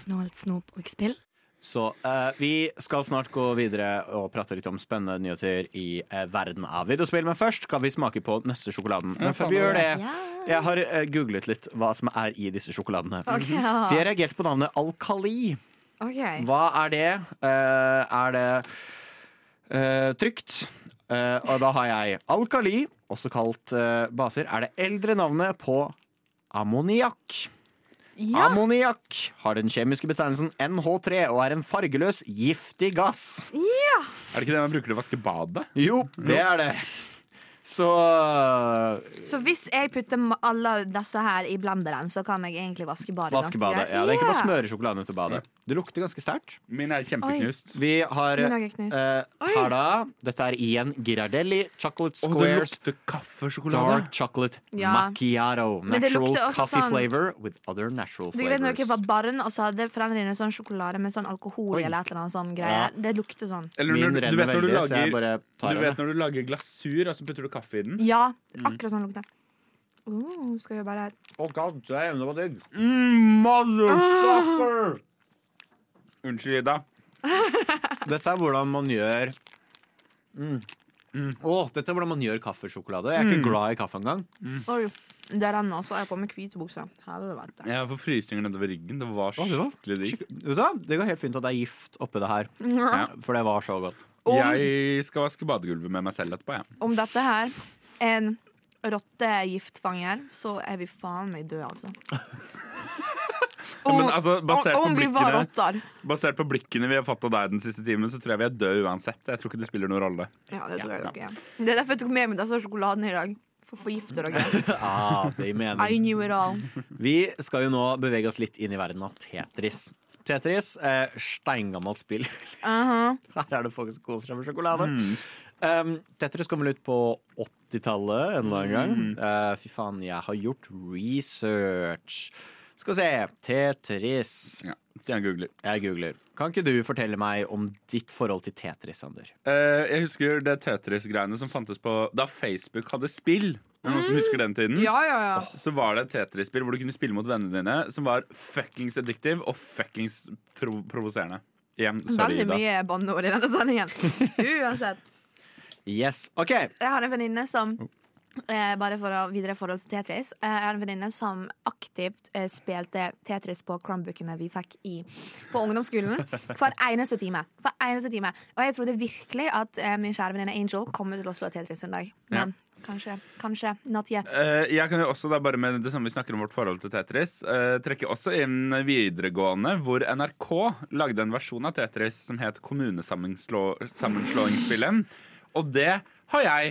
Snålt snop og spill. Så eh, vi skal snart gå videre og prate litt om spennende nyheter i eh, verden av videospill. Men først skal vi smake på neste sjokoladen. Men før vi gjør det, jeg har eh, googlet litt hva som er i disse sjokoladene. Okay, ja. Vi har reagert på navnet Alkali. Okay. Hva er det? Eh, er det eh, trygt? Eh, og da har jeg Alkali, også kalt baser, er det eldre navnet på ammoniakk. Ja. Ammoniakk har den kjemiske betegnelsen NH3 og er en fargeløs, giftig gass. Er det ikke det man bruker til å vaske badet? Jo, det er det. Så Så hvis jeg putter alle disse her i blenderen, så kan jeg egentlig vaske badet? Vaske badet. Ja, det er ikke bare å Ja. smøre sjokoladen ut av badet. Det lukter ganske sterkt. Min er kjempeknust. Vi har knust. eh, da Dette er igjen Girardelli Chocolate Og det Squares lukter kaffesjokolade. Dark Chocolate Ja. Macchiato. Natural coffee sånn- flavor with other natural Du vet når jeg var flavors. barn, og så hadde foreldrene dine sånn sjokolade med sånn alkohol Oi. eller et eller annet sånn greier. Det lukter sånn. Eller når, du- du vet når du veldig, så jeg lager bare tar Du vet når du lager glasur, og så putter du kaffe i den? Ja, akkurat sånn lukter det. Uh, skal vi bare Mm, motherfucker! Unnskyld, Ida. Dette er hvordan man gjør mm. Åh, dette er hvordan man gjør kaffesjokolade. Jeg er ikke glad i kaffe engang. Oi, det renner også. Jeg har på meg hvite bukser. Helvete. Jeg får frysninger nedover ryggen. Det var det var skikkelig digg. Vet du hva? Det går helt fint at det er gift oppi det her. Ja. For det var så godt. Om, Jeg skal vaske badegulvet med meg selv etterpå. Ja. om dette her er en rottegiftfanger, så er vi faen meg døde, altså. Men altså, basert, om, om på vi var blikkene, basert på blikkene vi har fått av deg den siste timen, så tror jeg vi er døde uansett. Jeg tror ikke det spiller noen rolle. Ja, det tror jeg Ja, er. Det er derfor jeg tok med meg disse sjokoladene i dag. For å forgifte dere. Ah, I knew it all. Vi skal jo nå bevege oss litt inn i verden av Tetris. Tetris, eh, steingammelt spill. Uh-huh. Her er det folk som koser seg med sjokolade. Um, Tetris kom vel ut på 80-tallet en eller annen gang. Uh, fy faen, jeg har gjort research. Skal vi se. Tetris. Ja, jeg googler. Jeg googler. Kan ikke du fortelle meg om ditt forhold til Tetris, Sander? Uh, jeg husker det Tetris-greiene som fantes på da Facebook hadde spill. Er det noen som husker den tiden? Ja, ja, ja. Så var det et Tetris-spill hvor du kunne spille mot vennene dine, som var fuckings addictive og fuckings prov provoserende. Igjen, sorry, Veldig Ida. mye banneord i denne sendingen. Uansett. Yes, OK. Jeg har en venninne som eh, Bare for å videre forhold til Tetris. Eh, jeg har en venninne som aktivt eh, spilte Tetris på Chromebookene vi fikk i, på ungdomsskolen. Hver eneste time. Hver eneste time. Og jeg trodde virkelig at eh, min kjære venninne Angel kommer til å slå Tetris en dag. Men kanskje. Kanskje. Not yet. Eh, jeg kan jo også da bare med det samme vi snakker om vårt forhold til Tetris, eh, trekke også inn videregående, hvor NRK lagde en versjon av Tetris som het Kommunesammenslåingsspillet. Og det har jeg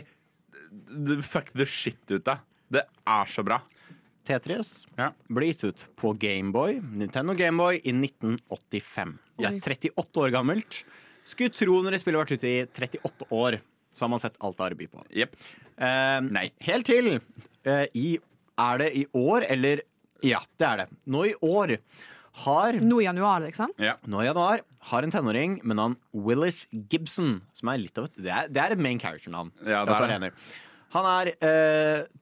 d- fuck the shit ut av. Det er så bra. Tetris Ja. ble gitt ut på Gameboy, Nintendo Gameboy, i 1985. Det er 38 år gammelt. Skulle tro når det spillet har vært ute i 38 år, så har man sett alt det har å by på. Yep. Eh, nei, helt til eh, i Er det i år, eller Ja, det er det. Nå i år har Nå i januar, liksom. Ja. Nå i januar har en tenåring med navn Willis Gibson, som er litt av et Det er, det er et main character-navn. Ja, det er det. Han er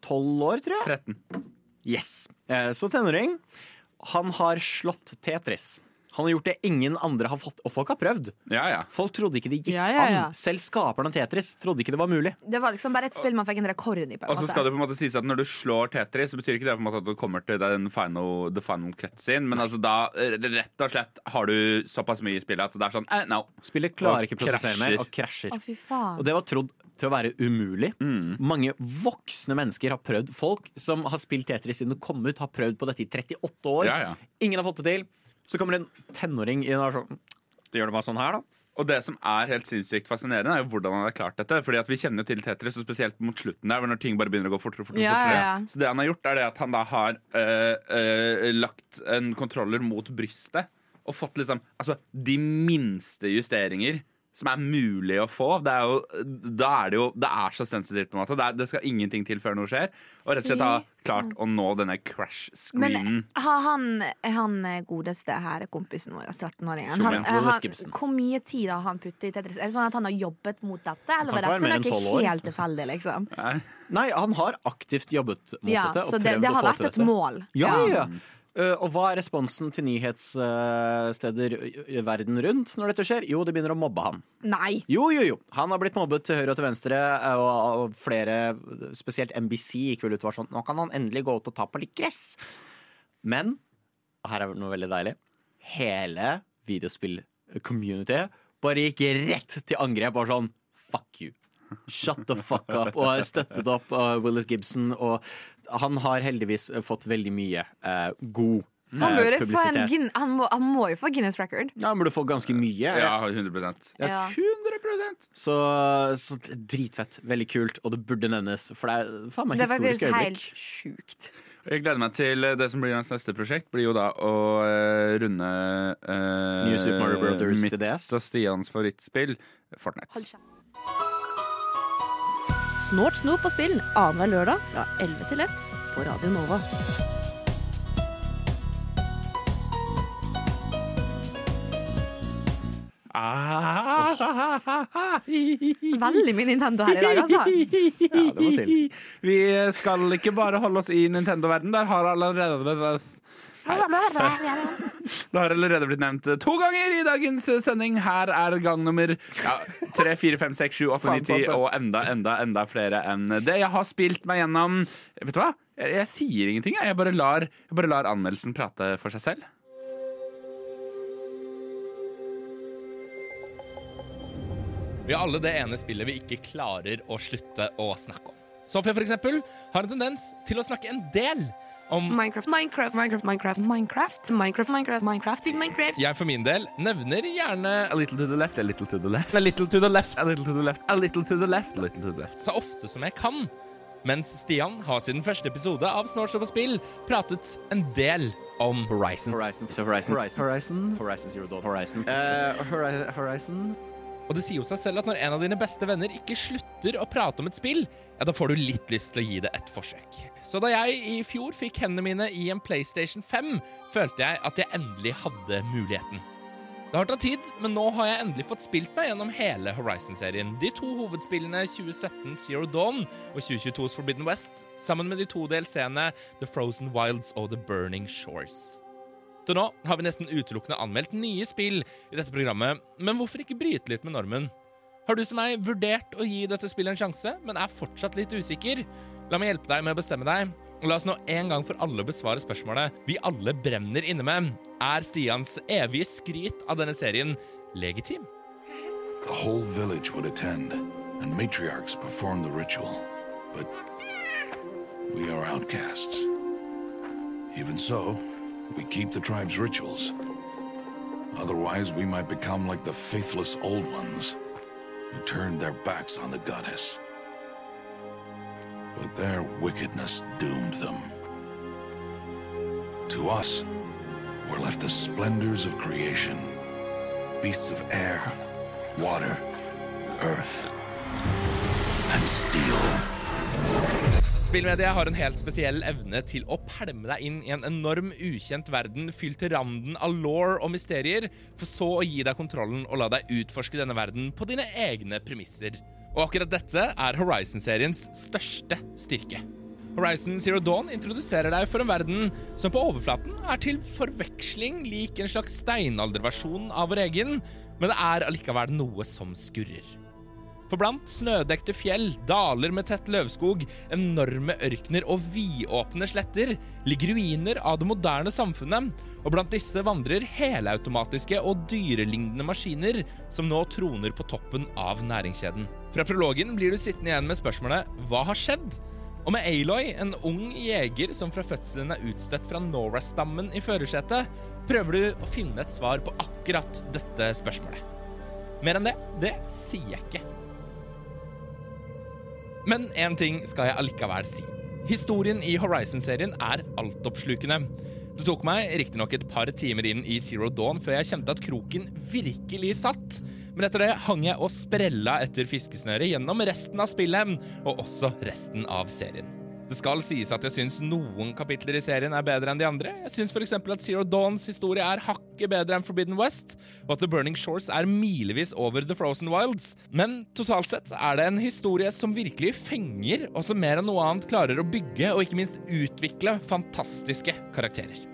tolv år, tror jeg. 13. Yes. Eh, så tenåring. Han har slått Tetris. Han har gjort det ingen andre har fått, og folk har prøvd. Ja, ja. Folk trodde ikke det gikk Ja, ja, ja. an. Selv skaperen av Tetris trodde ikke det var mulig. Det var liksom bare et spill man fikk en rekord i. på en Og så måte. skal det på en måte sies at Når du slår Tetris, så betyr ikke det på en måte at du kommer til den final, the final cutscene. Men altså da eh, rett og slett har du såpass mye i spillet at det er sånn eh, no. Spillet klarer Og ikke å prosessere mer og krasjer. Å, fy faen. Og det var trodd til å være umulig. Mm. Mange voksne mennesker har prøvd. Folk som har spilt Tetris siden det kom ut, har prøvd på dette i 38 år. Ja, ja. Ingen har fått det til. Så kommer det en tenåring inn og er sånn Gjør det bare sånn her, da? Og det som er helt sinnssykt fascinerende, er jo hvordan han har klart dette. Fordi at Vi kjenner jo til Tetris, og spesielt mot slutten der, når ting bare begynner å gå fortere. fortere, Ja, fortere. ja, ja. Så det han har gjort, er det at han da har øh, øh, lagt en kontroller mot brystet og fått liksom altså, de minste justeringer som er mulig å få. Det er jo, da er det jo Det er så sensitivt, på en måte. Det, er, det skal ingenting til før noe skjer. Og rett og slett ha klart å nå denne crash-screenen. Men har han, han godeste her, kompisen vår, 13-åringen han, Willis han, Gibson. Hvor mye tid har han puttet i Tetris? Er det sånn at han har jobbet mot dette, eller kan var dette mer enn 12 noe helt tilfeldig, liksom? Nei, han har aktivt jobbet mot Ja, dette og så det, det har vært et dette. mål. Ja, ja, ja. Uh, og hva er responsen til nyhetssteder verden rundt når dette skjer? Jo, de begynner å mobbe han. Nei! Jo, jo, jo. Han har blitt mobbet til høyre og til venstre, uh, og, flere, spesielt NBC, gikk vel ut og var sånn Nå kan han endelig gå ut og ta på litt gress. Men og her er noe veldig deilig. Hele videospill-communityet bare gikk rett til angrep og var sånn Fuck you. Shut the fuck up. Og har støttet opp av Willis Gibson. Og han har heldigvis fått veldig mye eh, god Han, få en, publisitet. Guin- han, må, han må jo få Guinness record. Ja, han burde få ganske mye. Ja, 100 Ja. 100 Så, så dritfett. Veldig kult. Og det burde nevnes, for det er faen meg Det er Det faktisk helt sjukt. Jeg gleder meg til det som blir hans neste prosjekt. Blir jo da å uh, runde uh, New Super Mario Brothers mitt og Stians favorittspill, Fortnite. Hold kjeft. Snort, snop og spill annenhver lørdag fra 11 til 1 på Radio Nova. Veldig mye Nintendo her i dag, altså. Ja, det må til. Vi skal ikke bare holde oss i Nintendo-verden. Der har allerede Det har allerede blitt nevnt to ganger i dagens sending. Her er gang nummer ja, 3, 4, 5, 6, 7, 8, 9, 10 og enda, enda, enda flere enn det. Jeg har spilt meg gjennom Vet du hva? Jeg, jeg sier ingenting. jeg. Bare, lar, jeg bare lar anmeldelsen prate for seg selv. Vi har alle det ene spillet vi ikke klarer å slutte å snakke om. Sofia for eksempel, har en tendens til å snakke en del om Minecraft, Minecraft, Minecraft, Minecraft, Minecraft, Minecraft, Minecraft, Minecraft, Minecraft. Jeg for min del nevner gjerne A little to the left, a little to the left. A little to the left, a little to the left, a little to the left, a little to the left. så ofte som jeg kan. Mens Stian har siden første episode av Snårsopp og spill pratet en del om Horizon. Horizon. Horizon. Horizon. Horizon. Horizon. Horizon Horizon. Dawn. Horizon. Eh, Horizon. Horizon. Og det sier jo seg selv at når en av dine beste venner ikke slutter å prate om et spill, ja, da får du litt lyst til å gi det et forsøk. Så da jeg i fjor fikk hendene mine i en PlayStation 5, følte jeg at jeg endelig hadde muligheten. Det har tatt tid, men nå har jeg endelig fått spilt meg gjennom hele Horizon-serien. De to hovedspillene 2017 Zero Dawn og 2022's Forbidden West, sammen med de to delseende The Frozen Wilds og The Burning Shores. Til nå har vi nesten utelukkende anmeldt nye spill i dette programmet, men hvorfor ikke bryte litt med normen? Har du som meg vurdert å gi dette spillet en sjanse, men er fortsatt litt usikker? La meg hjelpe deg med å bestemme deg. La oss nå en gang for alle besvare spørsmålet vi alle brenner inne med. Er Stians evige skryt av denne serien legitim? The whole village would attend, and matriarchs perform the ritual. But we are outcasts. Even so, we keep the tribe's rituals. Otherwise, we might become like the faithless old ones who turned their backs on the goddess. But their wickedness doomed them. To us, were left the splendors of creation beasts of air, water, earth, and steel. Spillmedia har en helt spesiell evne til å pælme deg inn i en enorm, ukjent verden fylt til randen av law og mysterier, for så å gi deg kontrollen og la deg utforske denne verden på dine egne premisser. Og akkurat dette er Horizon-seriens største styrke. Horizon Zero Dawn introduserer deg for en verden som på overflaten er til forveksling lik en slags steinalderversjon av vår egen, men det er allikevel noe som skurrer. For blant snødekte fjell, daler med tett løvskog, enorme ørkener og vidåpne sletter ligger ruiner av det moderne samfunnet, og blant disse vandrer helautomatiske og dyrelignende maskiner som nå troner på toppen av næringskjeden. Fra prologen blir du sittende igjen med spørsmålet Hva har skjedd? Og med Aloy, en ung jeger som fra fødselen er utstøtt fra Nora-stammen i førersetet, prøver du å finne et svar på akkurat dette spørsmålet. Mer enn det, det sier jeg ikke. Men én ting skal jeg allikevel si. Historien i Horizon-serien er altoppslukende. Det tok meg riktignok et par timer inn i Zero Dawn før jeg kjente at kroken virkelig satt. Men etter det hang jeg og sprella etter fiskesnøret gjennom resten av spillet, og også resten av serien. Det skal sies at jeg syns noen kapitler i serien er bedre enn de andre. Jeg syns f.eks. at Zero Dawns historie er hakket bedre enn Forbidden West, og at The Burning Shores er milevis over The Frozen Wilds. Men totalt sett er det en historie som virkelig fenger, og som mer enn noe annet klarer å bygge og ikke minst utvikle fantastiske karakterer.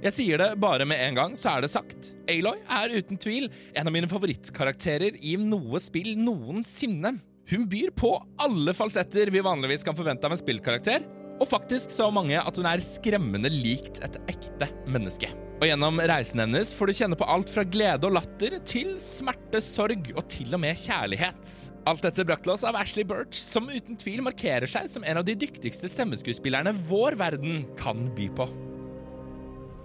Jeg sier det bare med en gang, så er det sagt. Aloy er uten tvil en av mine favorittkarakterer i noe spill noensinne. Hun byr på alle falsetter vi vanligvis kan forvente av en spillkarakter, og faktisk så mange at hun er skremmende likt et ekte menneske. Og gjennom reisen hennes får du kjenne på alt fra glede og latter til smerte, sorg og til og med kjærlighet. Alt dette brakt til oss av Ashley Birch, som uten tvil markerer seg som en av de dyktigste stemmeskuespillerne vår verden kan by på.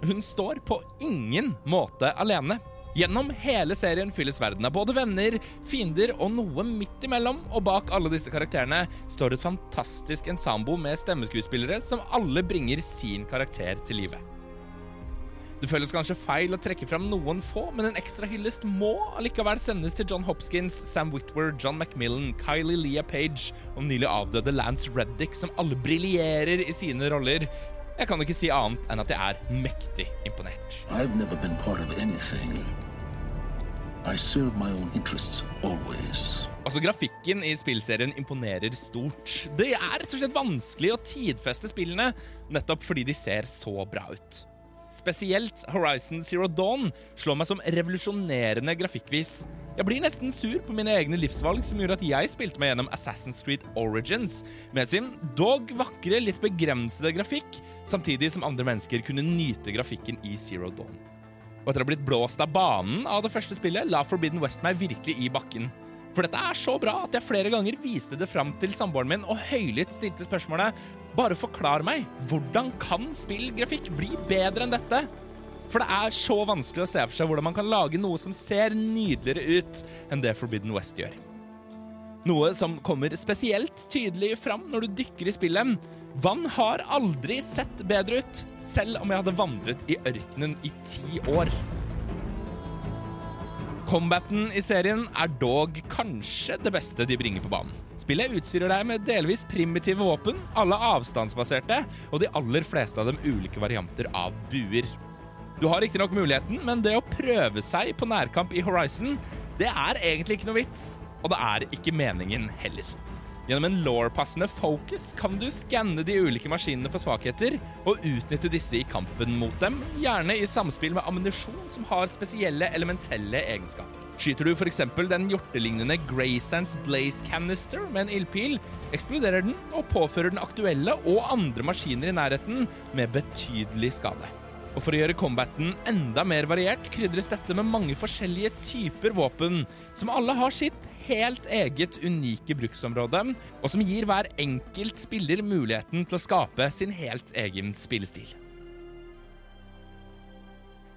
Hun står på ingen måte alene. Gjennom hele serien fylles verden av både venner, fiender og noe midt imellom, og bak alle disse karakterene står et fantastisk ensambo med stemmeskuespillere som alle bringer sin karakter til live. Det føles kanskje feil å trekke fram noen få, men en ekstra hyllest må allikevel sendes til John Hopkins, Sam Whitwer, John Macmillan, Kylie Leah Page og nylig avdøde Lance Reddick, som alle briljerer i sine roller. Jeg kan ikke si annet enn at jeg er mektig imponert. I've never been part of anything. I serve my own interests always. Altså, Grafikken i spillserien imponerer stort. Det er rett og slett vanskelig å tidfeste spillene, nettopp fordi de ser så bra ut. Spesielt Horizon Zero Dawn slår meg som revolusjonerende grafikkvis. Jeg blir nesten sur på mine egne livsvalg som gjorde at jeg spilte meg gjennom Assassin's Creed Origins, med sin dog vakre, litt begrensede grafikk, samtidig som andre mennesker kunne nyte grafikken i Zero Dawn. Og etter å ha blitt blåst av banen av det første spillet, la Forbidden West meg virkelig i bakken. For dette er så bra at jeg flere ganger viste det fram til samboeren min og høylytt stilte spørsmålet Bare forklar meg, hvordan kan spillgrafikk bli bedre enn dette? For det er så vanskelig å se for seg hvordan man kan lage noe som ser nydeligere ut enn det Forbidden West gjør. Noe som kommer spesielt tydelig fram når du dykker i spillet. Vann har aldri sett bedre ut, selv om jeg hadde vandret i ørkenen i ti år. Combaten i serien er dog kanskje det beste de bringer på banen. Spillet utstyrer deg med delvis primitive våpen, alle avstandsbaserte, og de aller fleste av dem ulike varianter av buer. Du har riktignok muligheten, men det å prøve seg på nærkamp i Horizon, det er egentlig ikke noe vits. Og det er ikke meningen heller. Gjennom en law-passende focus kan du skanne de ulike maskinene for svakheter og utnytte disse i kampen mot dem, gjerne i samspill med ammunisjon som har spesielle elementelle egenskaper. Skyter du f.eks. den hjortelignende Greysands Blaze Canister med en ildpil, eksploderer den og påfører den aktuelle og andre maskiner i nærheten med betydelig skade. Og For å gjøre combaten enda mer variert krydres dette med mange forskjellige typer våpen, som alle har sitt helt eget unike bruksområde, og som gir hver enkelt spiller muligheten til å skape sin helt egen spillestil.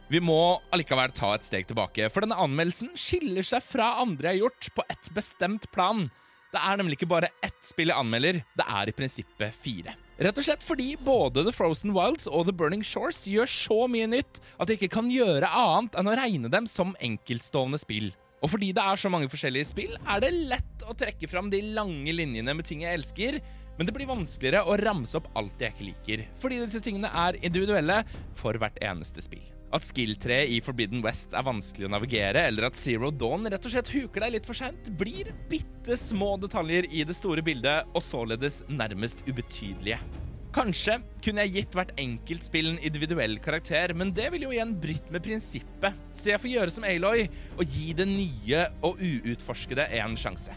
Vi må allikevel ta et steg tilbake, for denne anmeldelsen skiller seg fra andre jeg har gjort, på et bestemt plan. Det er nemlig ikke bare ett spill jeg anmelder, det er i prinsippet fire. Rett og slett fordi både The Frozen Wilds og The Burning Shores gjør så mye nytt at jeg ikke kan gjøre annet enn å regne dem som enkeltstående spill. Og fordi det er så mange forskjellige spill, er det lett å trekke fram de lange linjene med ting jeg elsker, men det blir vanskeligere å ramse opp alt jeg ikke liker, fordi disse tingene er individuelle for hvert eneste spill. At skill-treet i Forbidden West er vanskelig å navigere, eller at Zero Dawn rett og slett huker deg litt for seint, blir bitte små detaljer i det store bildet, og således nærmest ubetydelige. Kanskje kunne jeg gitt hvert enkelt spill en individuell karakter, men det ville jo igjen brytt med prinsippet, så jeg får gjøre som Aloy og gi det nye og uutforskede en sjanse.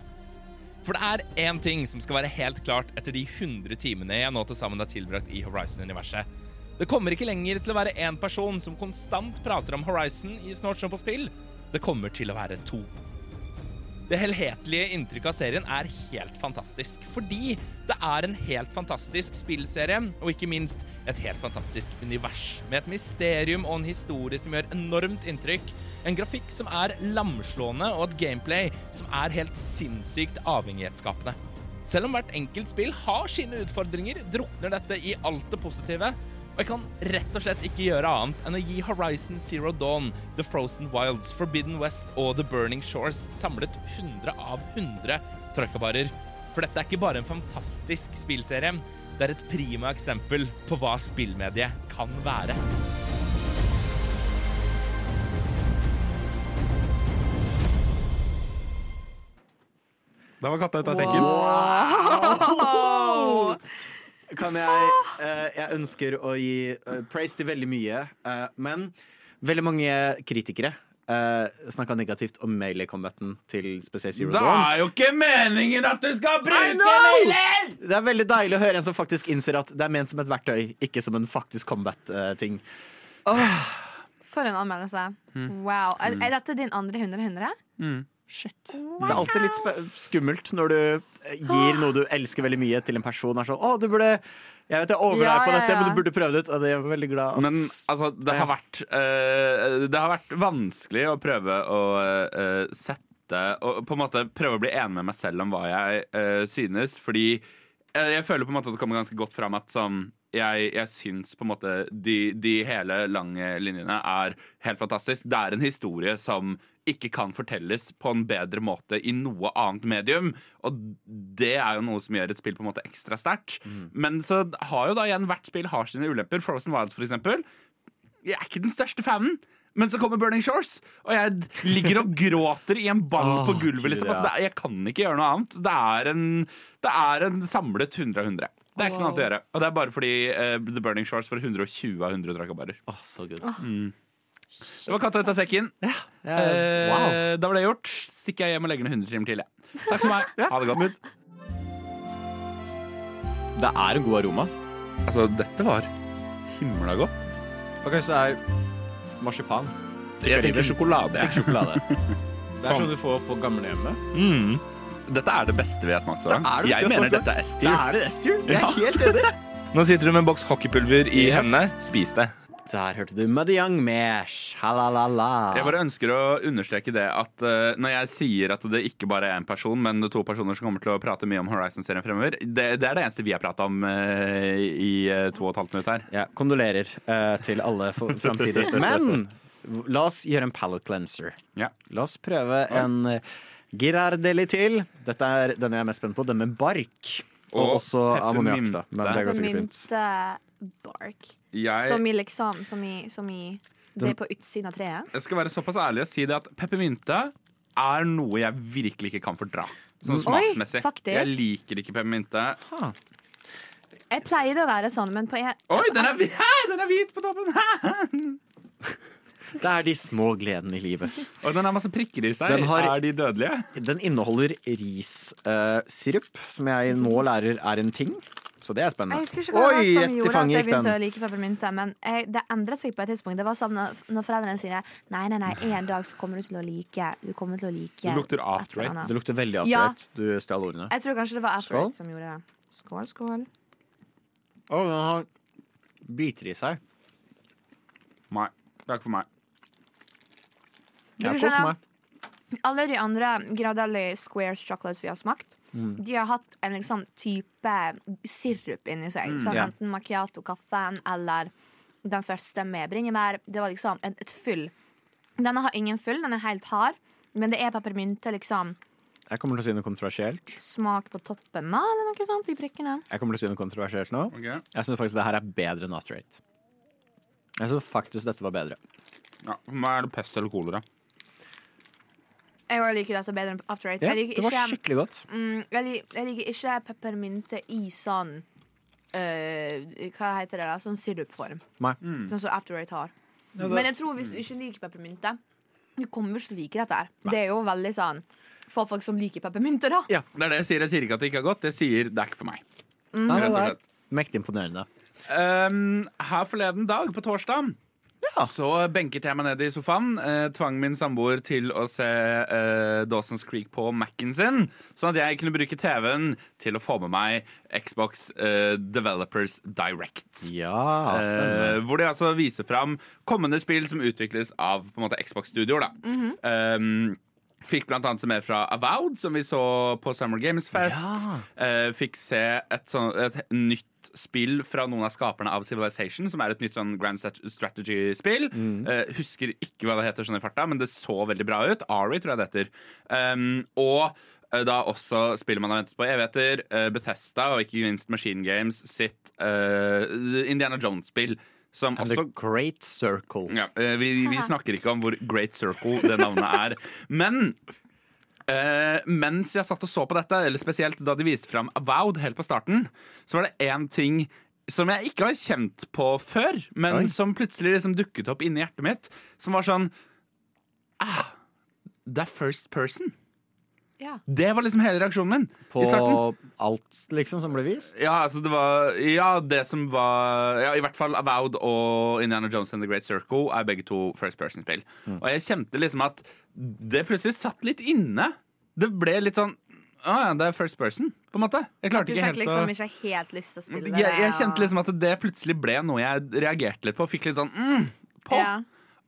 For det er én ting som skal være helt klart etter de 100 timene jeg nå til sammen har tilbrakt i Horizon-universet. Det kommer ikke lenger til å være én person som konstant prater om Horizon i Snort på spill. Det kommer til å være to. Det helhetlige inntrykket av serien er helt fantastisk. Fordi det er en helt fantastisk spillserie, og ikke minst et helt fantastisk univers. Med et mysterium og en historie som gjør enormt inntrykk. En grafikk som er lamslående, og et gameplay som er helt sinnssykt avhengighetsskapende. Selv om hvert enkelt spill har sine utfordringer, drukner dette i alt det positive. Og jeg kan rett og slett ikke gjøre annet enn å gi Horizon Zero Dawn, The Frozen Wilds, Forbidden West og The Burning Shores samlet 100 av 100 trøkkabarer. For dette er ikke bare en fantastisk spillserie, det er et prima eksempel på hva spillmediet kan være. Da var katta ute av sekken. Kan jeg eh, Jeg ønsker å gi eh, praise til veldig mye, eh, men veldig mange kritikere uh, snakka negativt om melee-combaten til spesielt Zero Dawn. Det er jo ikke meningen at du skal bruke melee! Det er veldig deilig å høre en som faktisk innser at det er ment som et verktøy, ikke som en faktisk combat-ting. For en anmeldelse. Wow. Er, er dette din andre 100-100? Shit. Det er alltid litt skummelt når du eh, gir noe du elsker veldig mye, til en person. Er sånn, å, du burde Jeg vet jeg overgår Ja, på ja, dette, ja. men du burde prøve det ut. Jeg er veldig glad at Men altså, det har vært uh, Det har vært vanskelig å prøve å uh, sette Og på en måte prøve å bli enig med meg selv om hva jeg uh, synes. Fordi jeg føler på en måte at det kommer ganske godt fram at sånn jeg, jeg syns på en måte de, de hele lange linjene er helt fantastisk. Det er en historie som ikke kan fortelles på en bedre måte i noe annet medium. Og det er jo noe som gjør et spill på en måte ekstra sterkt. Men så har jo da igjen hvert spill har sine ulemper. Frozen Wilds, for eksempel. Jeg er ikke den største fanen. Men så kommer Burning Shores, og jeg ligger og gråter i en ball på gulvet. Liksom. Altså, det er, jeg kan ikke gjøre noe annet. Det er en, det er en samlet 100 av 100. Det er ikke noe annet å gjøre. Og det er bare fordi uh, The Burning Shores får 120 av 100 trakabarer. Oh, så good. Mm. Det var katta ut av sekken. ja, Ja. wow. Da var det gjort. Stikker jeg hjem og legger ned 100 timer til. jeg. Takk for meg. Ha det godt. Det er en god aroma. Altså, dette var himla godt. Ok, så det er marsipan. Jeg tenker sjokolade. jeg. Sjokolade. Det er sånn du får på gamlehjemmet. Mm. Dette er det beste vi har smakt så langt. det Jeg mener dette er Det S-tier. er det S-tier. Jeg er Ja. helt enig. Nå sitter du med en boks hockeypulver i Yes. hendene. Spis det. Der hørte du Muddy Young med sjalalala. Jeg bare ønsker å understreke det at uh, når jeg sier at det ikke bare er én person, men to personer som kommer til å prate mye om Horizon-serien fremover, det, det er det eneste vi har prata om uh, i uh, to og et halvt minutt her. Ja, kondolerer til alle framtidig. Men la oss gjøre en palate cleanser. Ja. La oss prøve en uh, Girardelli til. Dette er den jeg er mest spent på. Den med bark. Og, Og også ammoniakk, da. Men det går sikkert fint. Peppermynte-bark. Jeg, Som i liksom Som i, som i Det den, på utsiden av treet. jeg skal være såpass ærlig og si det at peppermynte er noe jeg virkelig ikke kan fordra. Sånn Oi, smaksmessig. faktisk. Jeg liker ikke peppermynte. Jeg pleier det å være sånn, men på en Oi, den er, den er hvit på toppen! Det er de små gledene i livet. Og den har masse prikker i seg. Den har- Er de dødelige? Den inneholder rissirup, som jeg nå lærer er en ting. Så det er spennende. Jeg husker ikke hva det Oi, var som rett i gjorde at fanget jeg begynte å like peppermynte. Men jeg, det endret seg på et tidspunkt. Det var sånn når, når foreldrene sier nei, nei, nei, en dag så kommer du til å like Du kommer til å like Du lukter after eight. Det lukter veldig Ja. afterrate. Du stjal ordene. Jeg tror kanskje det var after eight som gjorde det. Skål, skål. Å, den har biter i seg. Nei. Det er ikke for meg. Jeg koser meg. Alle de andre Gradelli Squares chocolates vi har smakt, Mm. de har hatt en liksom type sirup inni seg. Mm. Sånn. Enten macchiato-kaffen eller den første med bringebær. Det var liksom et, et fyll. Denne har ingen fyll, den er helt hard, men det er peppermynte, liksom. Jeg kommer til å si noe kontroversielt. Smak på toppen av, eller noe sånt, i prikkene. Jeg kommer til å si noe kontroversielt nå. Okay. Jeg syns faktisk det her er bedre enn eight. Jeg syns faktisk dette var bedre. Ja, for meg er det pest eller kolera. Jeg liker dette bedre enn After Eight. Ja, jeg, liker det var ikke, skikkelig godt. mm, jeg, liker, jeg liker ikke peppermynte i sånn øh, Hva heter det, da? Sånn sirupform. Mm. Sånn som After Eight har. Ja, Men jeg tror hvis du ikke liker peppermynte, du kommer ikke til å like dette her. Det er jo veldig sånn for folk som liker peppermynte, da. Ja, det er det jeg sier. Jeg sier ikke at det ikke er godt. Jeg sier det er ikke for meg. Mm. Nei, det er mektig imponerende. Um, her forleden dag, på torsdag, Så benket jeg meg ned i sofaen, eh, tvang min samboer til å se eh, Dawson's Creek på Mac-en sin, sånn at jeg kunne bruke TV-en til å få med meg Xbox eh, Developers Direct. Ja, spennende. Eh, hvor de altså viser fram kommende spill som utvikles av på en måte Xbox-studioer. da. Mhm. Um, Fikk annet se mer fra Avowed, som vi så på Summer Games Fest. Ja. Eh, fikk se et, sånt, et nytt spill fra noen av skaperne av Civilization, som er et nytt sånn Grand Strategy-spill. Eh, husker ikke hva det heter sånn i farta, men det så veldig bra ut. Ari, tror jeg det heter. Um, og eh, da også spillet man har ventet på i evigheter, eh, Bethesda og ikke minst Machine Games sitt uh, Indiana Jones-spill. Som And også The Great Circle. ja, vi, vi snakker ikke om hvor Great Circle det navnet er. Men eh, mens jeg satt og så på dette, eller spesielt da de viste fram Avowed helt på starten, så var det én ting som jeg ikke har kjent på før, men Oi. som plutselig liksom dukket opp inni hjertet mitt. Som var sånn ah, Det er first person. Ja. Det var liksom hele reaksjonen min. På i starten. alt liksom som ble vist? Ja, altså det var Ja, det som var Ja, I hvert fall Avowed og Indiana Jones and The Great Circle er begge to First Person-spill. Og jeg kjente liksom at det plutselig satt litt inne. Det ble litt sånn Å ja, det er First Person, på en måte. Jeg klarte du ikke fikk helt liksom å ikke helt lyst til å spille jeg, jeg kjente liksom at det plutselig ble noe jeg reagerte litt på. Fikk litt sånn mm, på. Ja.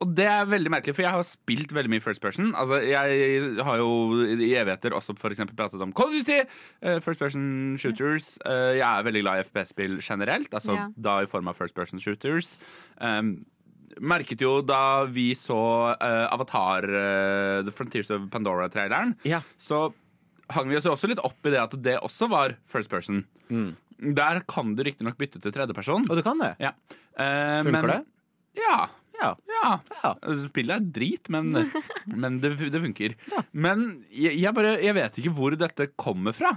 Og det er veldig merkelig, for jeg har spilt veldig mye First Person. Altså, Jeg har jo i evigheter også for eksempel pratet om Call of Duty, eh, First Person Shooters. Eh, jeg er veldig glad i FPS-spill generelt, altså Ja. da i form av First Person Shooters. Um, merket jo da vi så uh, Avatar, uh, The Frontiers of Pandora-traileren, Ja. så hang vi oss jo også litt opp i det at det også var First Person. Der kan du riktignok bytte til tredjeperson. Og du kan det? Ja. Uh, Funker men- det? Ja. Ja. Ja. Ja. Altså, Spillet er drit, men, men det, det funker. Men jeg, jeg, bare, jeg vet ikke hvor dette kommer fra.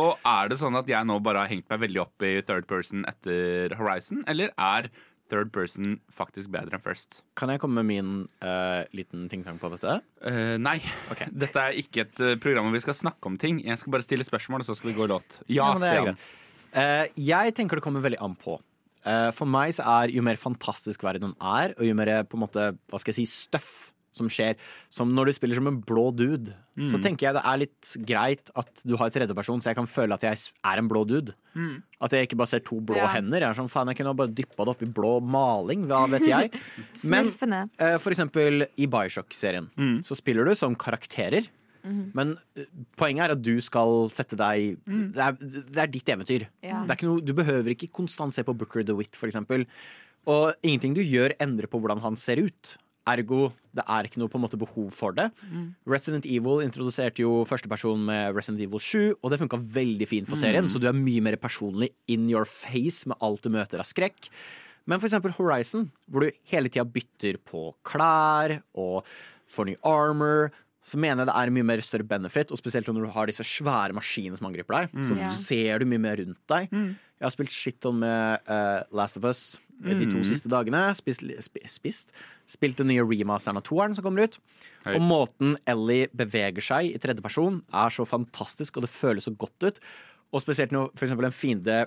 Og er det sånn at jeg nå bare har hengt meg veldig opp i third person etter Horizon, eller er third person faktisk bedre enn first? Kan jeg komme med min uh, liten ting-tang på dette? Uh, nei. Okay. Dette er ikke et eh, program hvor vi skal snakke om ting. Jeg skal bare stille spørsmål, og så skal vi gå i låt. Ja, Ja, Stian. Eh, jeg tenker det kommer veldig an på. Eh, for meg så er jo mer fantastisk verden er, og jo mer på en måte, hva skal jeg si, støff som skjer, som når du spiller som en blå dude, så tenker jeg det er litt greit at du har tredjeperson, så jeg kan føle at jeg er en blå dude. At jeg ikke bare ser to blå Ja. hender. Jeg er sånn, faen, jeg kunne bare dyppa det opp i blå maling, hva vet jeg. Men eh, for eksempel i Bioshock-serien så spiller du som karakterer. Men eh, poenget er at du skal sette deg det, er, det er ditt eventyr. Ja. Noe, du behøver ikke konstant se på Booker DeWitt, eksempel. Og ingenting du gjør, endrer på hvordan han ser ut. Ergo, det er ikke noe på en måte behov for det. Resident Evil introduserte jo førsteperson med Resident Evil 7, og det funka veldig fint for serien, så du er mye mer personlig in your face med alt du møter av skrekk. Men for eksempel Horizon, hvor du hele tida bytter på klær og får ny armor, så mener jeg det er mye mer større benefit, og spesielt når du har disse svære maskinene som angriper deg, så yeah. ser du mye mer rundt deg. Jeg har spilt shit-on med uh, Last of Us mm. de to siste dagene. Spist, sp- spist. Spilt den nye remasteren av toeren som kommer ut. Hei. Og måten Ellie beveger seg i tredje person er så fantastisk, og det føles så godt ut. Og spesielt når for en fiende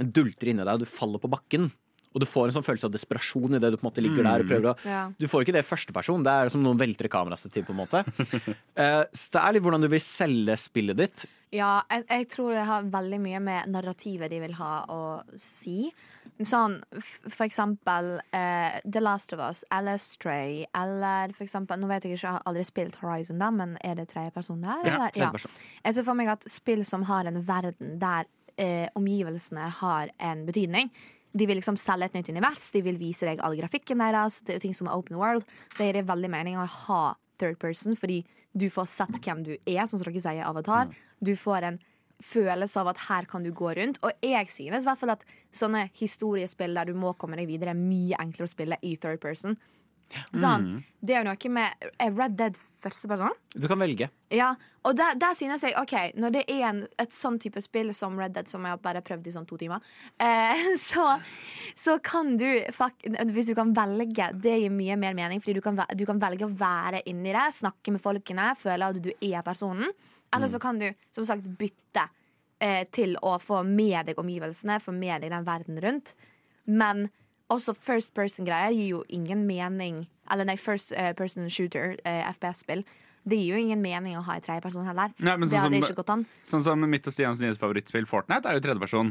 dulter inni deg, og du faller på bakken. Og du får en sånn følelse av desperasjon idet du på en måte ligger der og prøver å Ja. Du får ikke det i første person. Det er som noen velter kamerastativ, på en måte. Eh, så det er litt hvordan du vil selge spillet ditt. Ja, jeg, jeg tror det har veldig mye med narrativet de vil ha å si. Sånn for eksempel uh, The Last of Us eller Stray eller for eksempel Nå vet jeg ikke, jeg har aldri spilt Horizon, da, men er det tredjeperson der? Ja, eller? tredjeperson. Jeg ser for meg at spill som har en verden der uh, omgivelsene har en betydning de vil liksom selge et nytt univers, de vil vise deg all grafikken deres. Det er ting som er open world. Det gir veldig mening å ha third person, fordi du får sett hvem du er, som dere sier i Avatar. Du får en følelse av at her kan du gå rundt. Og jeg synes i hvert fall at sånne historiespill der du må komme deg videre, er mye enklere å spille i third person. Sånn, Det er jo noe med Er Red Dead første person? Du kan velge. Ja, og der, der synes jeg OK, når det er en, et sånn type spill som Red Dead, som jeg har bare prøvd i sånn to timer, eh, så, så kan du Hvis du kan velge, det gir mye mer mening, fordi du kan, du kan velge å være inni det, snakke med folkene, føle at du er personen. Eller så kan du som sagt bytte eh, til å få med deg omgivelsene, få med deg den verden rundt. Men Også first person-greier gir jo ingen mening. Eller nei, first eh, person shooter, eh, FPS-spill. Det gir jo ingen mening å ha i tredjeperson heller. Nei, men det sånn hadde som- ikke gått an. Sånn som mitt og Stians nye favorittspill Fortnite er jo tredjeperson.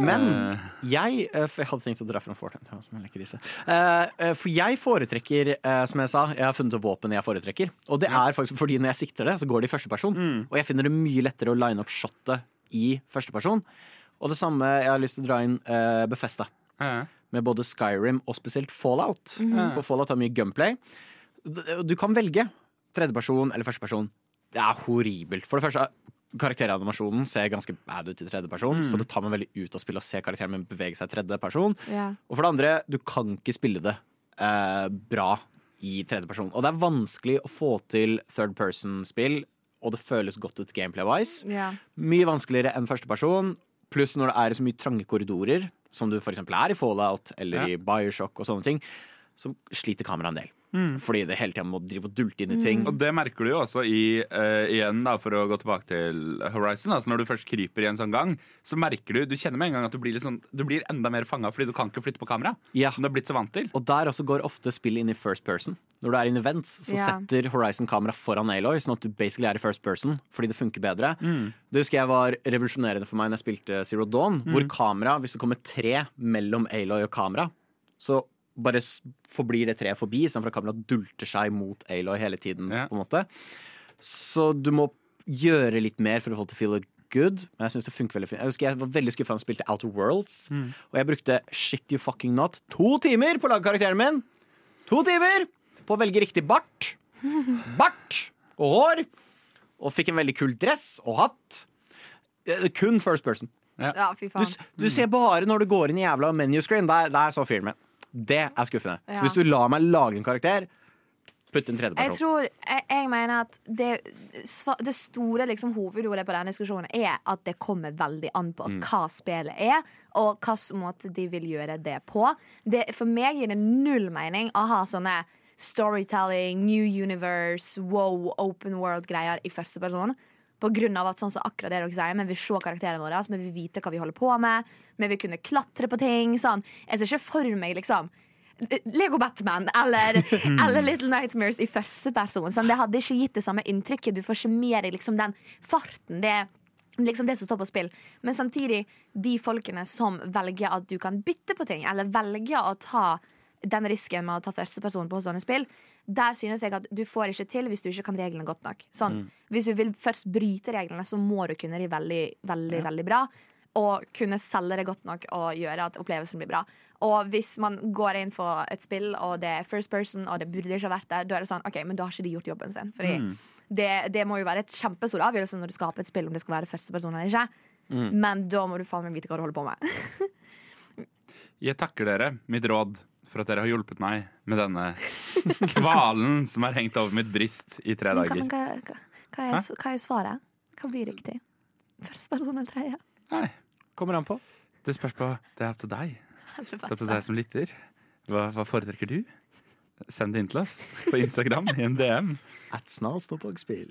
Men Eh, jeg for Jeg hadde tenkt å dra fram Fortnite. det var som en lekker isse. Eh, For jeg foretrekker, som jeg sa, jeg har funnet opp våpen jeg foretrekker. Og det er faktisk fordi når jeg sikter det, så går det i førsteperson. Og jeg finner det mye lettere å line opp shotet i førsteperson. Og det samme, jeg har lyst til å dra inn uh, Befesta. eh. Med både Skyrim og spesielt Fallout. Mhm. For Fallout har mye gunplay. Du kan velge tredjeperson eller førsteperson. Det er horribelt. For det første, karakteranimasjonen ser ganske bad ut i tredjeperson, Mm. så det tar meg veldig ut å spille og se karakteren min bevege seg i tredjeperson. Yeah. Og for det andre, du kan ikke spille det eh, bra i tredjeperson. Og det er vanskelig å få til third person-spill, og det føles godt ut gameplay-wise. Yeah. Mye vanskeligere enn førsteperson. Pluss når det er så mye trange korridorer, som du f.eks. er i Fallout eller Ja. i Bioshock og sånne ting, så sliter kameraet en del. Mm. Fordi det hele tida må drive og dulte inn i ting. Og det merker du jo også i, uh, igjen da, for å gå tilbake til Horizon. Altså når du først kryper i en sånn gang, så merker du Du kjenner med en gang at du blir, litt sånn, du blir enda mer fanga fordi du kan ikke flytte på kamera. Ja. Som du har blitt så vant til. Og der også går ofte spillet inn i first person. Når du er in events, så Ja. setter Horizon kamera foran Aloy, sånn at du basically er i first person, fordi det funker bedre. Det husker jeg var revolusjonerende for meg når jeg spilte Zero Dawn, hvor kamera, hvis det kommer tre mellom Aloy og kamera, så bare forblir det treet forbi, istedenfor at kameraet dulter seg mot Aloy hele tiden. Ja. på en måte. Så du må gjøre litt mer for å få til å feel good. Men jeg synes det funker veldig fint. Jeg husker jeg var veldig skuffa da jeg spilte Outer Worlds. Og jeg brukte shit you fucking not to timer på å lage karakteren min. To timer på å velge riktig bart. Bart og hår. Og fikk en veldig kul dress og hatt. Eh, Kun first person. ja, fy Du, du ser bare når du går inn i jævla menuscreen. Der, der så fyren min. Det er skuffende. Ja. Så hvis du lar meg lage en karakter, putt en Jeg tror, jeg, jeg mener at det, det store liksom, hovedordet på denne diskusjonen er at det kommer veldig an på Mm. hva spillet er, og hvilken måte de vil gjøre det på. Det, for meg gir det null mening å ha sånne storytelling, new universe, wow, open world-greier i første person. På grunn av at sånn som akkurat det dere sier Vi vil se karakterene våre, vi vil vite hva vi holder på med. Vi vil kunne klatre på ting. Sånn. Jeg ser ikke for meg liksom Lego Batman eller, eller Little Nightmares i første person. Sånn, det hadde ikke gitt det samme inntrykket. Du får ikke mer i liksom, den farten. Det er liksom det som står på spill. Men samtidig, de folkene som velger at du kan bytte på ting, eller velger å ta den risken med å ta førsteperson på sånne spill, der synes jeg at du får ikke til hvis du ikke kan reglene godt nok. Sånn, Hvis du vil først bryte reglene, så må du kunne de veldig, veldig, veldig bra. Og kunne selge det godt nok og gjøre at opplevelsen blir bra. Og hvis man går inn for et spill, og det er first person, og det burde ikke ha vært det, da er det sånn OK, men da har ikke de gjort jobben sin. Fordi det, det må jo være et kjempestor avgjørelse når du skaper et spill om det skal være første person eller ikke. Men da må du faen meg vite hva du holder på med. Jeg takker dere, mitt råd, for at dere har hjulpet meg med denne kvalen som har hengt over mitt bryst i tre Men dager. men hva, hva, hva, er, hva er svaret? Hva blir riktig? Første person eller tredje? Nei, Kommer an på. det spørs på Det er opp til deg. Det er opp til deg som lytter. Hva, hva foretrekker du? Send det inn til oss på Instagram i en DM. At snart står på spill.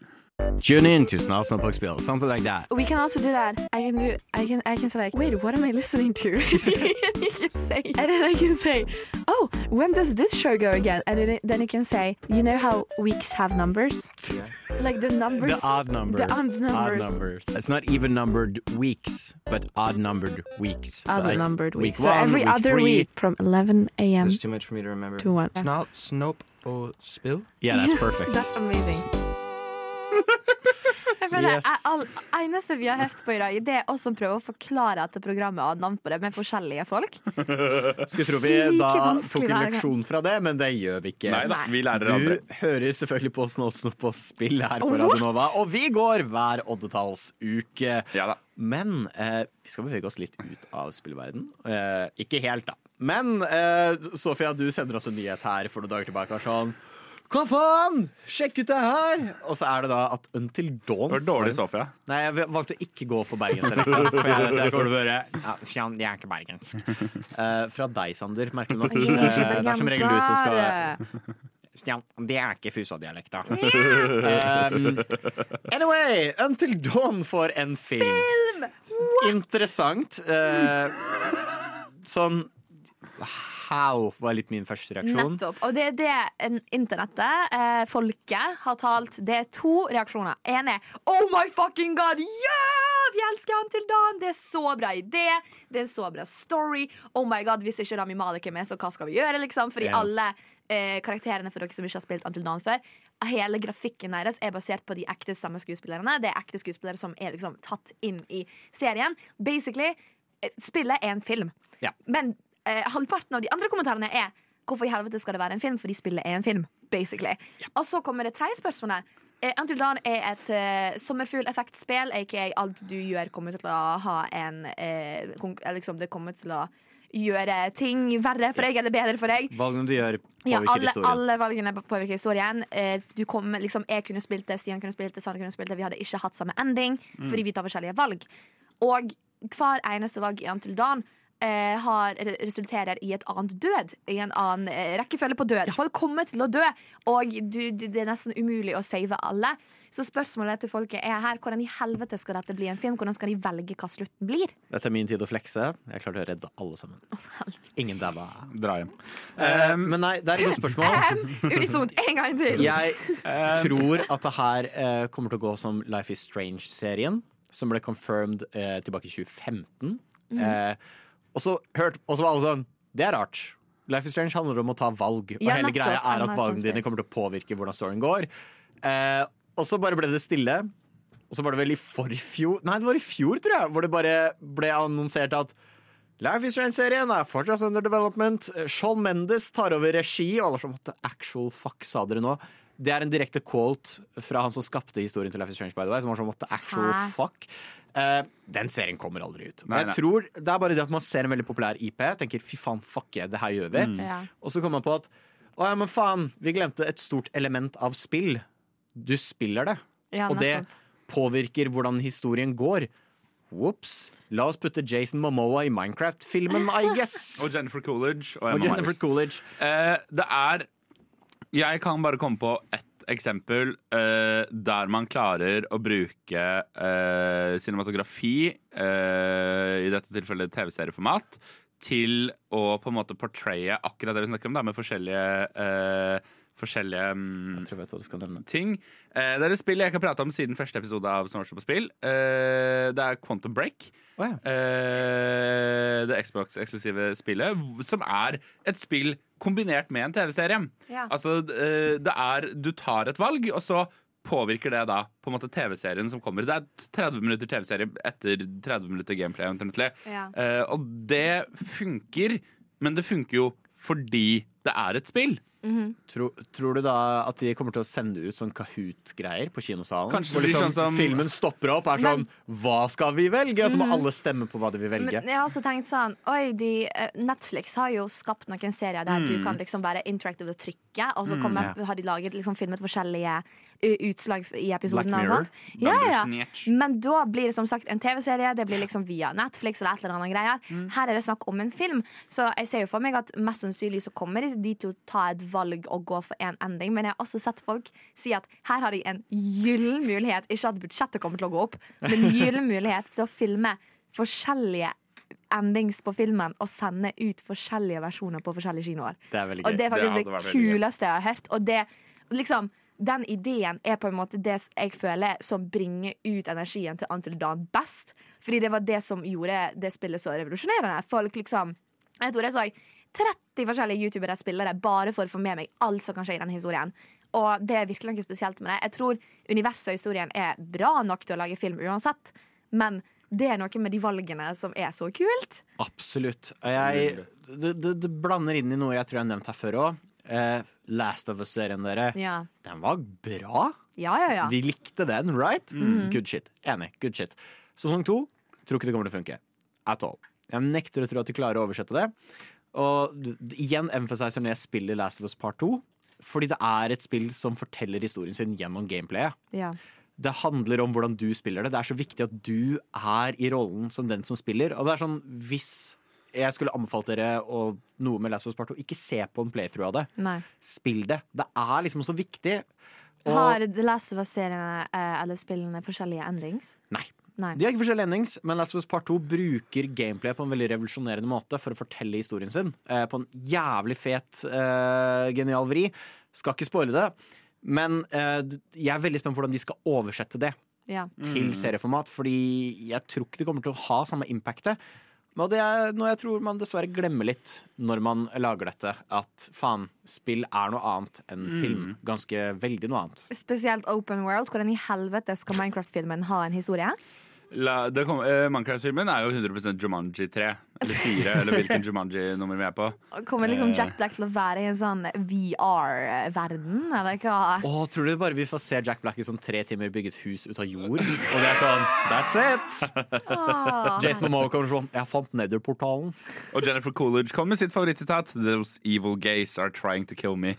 Tune in to Snart står på spill. Something like that. We can also do that. I can do. I can. I can say like, wait, what am I listening to? and you can say, and then I can say, oh, when does this show go again? And then, then you can say, you know how weeks have numbers, yeah. like the numbers. The odd number. The odd numbers. Odd numbers. It's not even numbered weeks, but odd numbered weeks. Odd Like numbered week weeks. so one, every week other three. week from 11 a.m. There's too much for me to remember. to 1. Snart, snopp og spill. Yeah, that's Yes, perfect. That's amazing. Jeg føler Yes. jeg- all, eneste vi har hørt på i dag, det er oss som prøver å forklare at programmet har navn på det med forskjellige folk. Skulle tro vi da tok en leksjon fra det, men det gjør vi ikke. Nei da, vi lærer Du andre. hører selvfølgelig på Snålsnopp og spill her på Radionova, og vi går hver oddetallsuke. Ja da. Men eh, vi skal bevege oss litt ut av spillverden. Eh, ikke helt, da. Men eh, Sofia, du sender oss en nyhet her for noen dager tilbake. Sånn, Hva faen? Sjekk ut det her! Og så er det da at Until Dawn Det var dårlig, Sofia. Nei, jeg valgte å ikke gå for bergensk For jeg, jeg kommer til å høre ja, Fjan, det er ikke bergensk. Uh, fra deg, Sander, merkelig nok. Jeg er ikke Eh, det er som regel du som skal ja, det er ikke Fusa-dialekta. um, anyway, Until Dawn får en film. film! Interessant. Uh, sånn how, var litt min første reaksjon. Nettopp. Og det er det internettet, eh, folket, har talt. Det er to reaksjoner. En er Oh my fucking god! Ja! Vi elsker ham til dagen! Det er så bra idé. Det er en så bra story. Oh my god, Hvis ikke Rami Malek er med, så hva skal vi gjøre? liksom? Fordi yeah. alle eh, karakterene for dere som ikke har spilt Until Dawn før, hele grafikken deres er basert på de ekte stemmeskuespillerne. Det er ekte skuespillere som er liksom tatt inn i serien. Basically, eh, spillet er en film. Ja. Men eh, halvparten av de andre kommentarene er Hvorfor i helvete skal det være en film? Fordi spillet er en film. Basically. Og så kommer det tredje spørsmålet. Eh, Until Dawn er et eh, sommerfugleffektspill, aka alt du gjør, kommer til å ha en eh, eh, liksom, Det kommer til å gjøre ting verre for deg eller bedre for deg. Valgene du gjør, påvirker Ja, alle, historien. alle valgene påvirker historien. Eh, Du kom, liksom, jeg kunne spilt det, Stian kunne spilt det, Sara kunne spilt det. Vi hadde ikke hatt samme ending Mm. fordi vi tar forskjellige valg. Og hver eneste valg i Until Dawn eh, har, resulterer i et annet død. I en annen eh, rekkefølge på død. Folk kommer til å dø, og du, det er nesten umulig å save alle. Så spørsmålet til folket er her hvordan i helvete skal dette bli en film? Hvordan skal de velge hva slutten blir? Dette er min tid å flekse. Jeg klarte å redde alle sammen. Ingen daua. Dra hjem. Eh, men nei, det er et godt spørsmål. Unisont en gang til! Jeg tror at det her uh, kommer til å gå som Life is Strange-serien, som ble confirmed uh, tilbake i 2015. Mhm. Og så hørte, og så var alle sånn Det er rart. Life is Strange handler om å ta valg, og Ja, hele greia er at valgene dine kommer til å påvirke hvordan storyen går. Eh, og så bare ble det stille. Og så var det vel i forfjor Nei, det var i fjor, tror jeg, hvor det bare ble annonsert at Life is Strange-serien er fortsatt under development. Shawn Mendes tar over regi, og alle som måtte actual fuck, sa dere nå. Det er en direkte quote fra han som skapte historien til Life is Strange, by the way, som var sånn måtte actual Hæ? fuck. Uh, den serien kommer aldri ut. Men Nei, jeg nei. tror Det er bare det at man ser en veldig populær IP, tenker fy faen, fuck yeah, det her gjør vi. Mm. Ja. Og så kommer man på at å ja, men faen, vi glemte et stort element av spill. Du spiller det. Ja, og det påvirker hvordan historien går. Ops. La oss putte Jason Momoa i Minecraft-filmen, I guess. Og Jennifer Coolidge. Og, Og Jennifer Coolidge. Uh, det er Jeg kan bare komme på ett eksempel uh, der man klarer å bruke uh, cinematografi, uh, i dette tilfellet TV-serieformat, til å på en måte portraye akkurat det vi snakker om, da, med forskjellige Forskjellige mm, ting. Eh, det er et spill jeg ikke har prata om siden første episode av Snorse på spill. Eh, det er Quantum Break. Eh, det Xbox-eksklusive spillet, som er et spill kombinert med en TV-serie. Ja. Altså, eh, det er Du tar et valg, og så påvirker det da på en måte TV-serien som kommer. Det er 30 minutter TV-serie etter 30 minutter gameplay. Ja. Uh, og det funker, men det funker jo fordi det er et spill. Mhm. Tror, tror du da at de kommer til å sende ut sånn Kahoot-greier på kinosalen? Kanskje Hvor liksom sånn som- filmen stopper opp er sånn Hva skal vi velge? Og så må Mhm. alle stemme på hva de vil velge. Men jeg har også tenkt sånn Oi, de, eh, Netflix har jo skapt noen serier der du Mm. kan liksom være interactive og trykke, og så Mm, ja. har de laget liksom filmet forskjellige utslag i episoden. Black Mirror. Ja, ja. Men da blir det som sagt en TV-serie. Det blir liksom via Netflix eller et eller annet greier. Mm. Her er det snakk om en film, så jeg ser jo for meg at mest sannsynlig så kommer de til å ta et valg og gå for en ending. Men jeg har også sett folk si at her har de en gyllen mulighet, ikke at budsjettet kommer til å gå opp, men gyllen mulighet til å filme forskjellige endings på filmen og sende ut forskjellige versjoner på forskjellige kinoer. Det er veldig Og det er faktisk det, gøy. kuleste jeg har hørt. Og det, liksom, den ideen er på en måte det jeg føler som bringer ut energien til Until Dawn best. Fordi det var det som gjorde det spillet så revolusjonerende. Folk liksom Jeg tror jeg så 30 forskjellige youtubere spillere bare for å få med meg alt som kan skje i den historien. Og det er virkelig noe spesielt med det. Jeg tror universet og historien er bra nok til å lage film uansett, men det er noe med de valgene som er så kult. Absolutt. Og jeg, det, det, det blander inn i noe jeg tror jeg har nevnt her før òg. Eh, Last of Us-serien, dere. Ja. Den var bra. Ja, ja, ja. Vi likte den, right? Mm. Good shit. Enig. Good shit. Sesong to tror ikke det kommer til å funke. At all. Jeg nekter å tro at de klarer å oversette det. Og igjen emphasizer når jeg spiller Last of Us Part 2, fordi det er et spill som forteller historien sin gjennom gameplayet. Ja. Det handler om hvordan du spiller det. Det er så viktig at du er i rollen som den som spiller. Og det er sånn, hvis jeg skulle anbefalt dere å, noe med Last of Us Part 2, ikke se på en playthrough av det. Nei. Spill det. Det er liksom så viktig. Og- Har The Last of Us-seriene eh, eller spillene forskjellige endings? Nei. Nei. De har ikke forskjellige endings, men Last of Us Part 2 bruker gameplay på en veldig revolusjonerende måte for å fortelle historien sin. Eh, på en jævlig fet, eh, genial vri. Skal ikke spoile det, men eh, jeg er veldig spent på hvordan de skal oversette det Ja. til serieformat, fordi jeg tror ikke det kommer til å ha samme impactet. Og det er noe jeg tror man dessverre glemmer litt når man lager dette. At faen, spill er noe annet enn Mm. film. Ganske veldig noe annet. Spesielt Open World. Hvordan i helvete skal Minecraft-filmen ha en historie? La, det kom, eh, Minecraft-filmen er jo 100% Jumanji 3. Eller 4, eller hvilken Jumanji-nummer vi er på. Kommer liksom Eh, Jack Black til å være i en sånn VR-verden, eller hva? Åh, tror du bare vi får se Jack Black i sånn tre timer bygge et hus ut av jord? Og det er sånn That's it! Ah. Jace Momoa kommer sånn Jeg fant Nether-portalen. Og Jennifer Coolidge kom med sitt favorittsitat. Those evil gays are trying to kill me.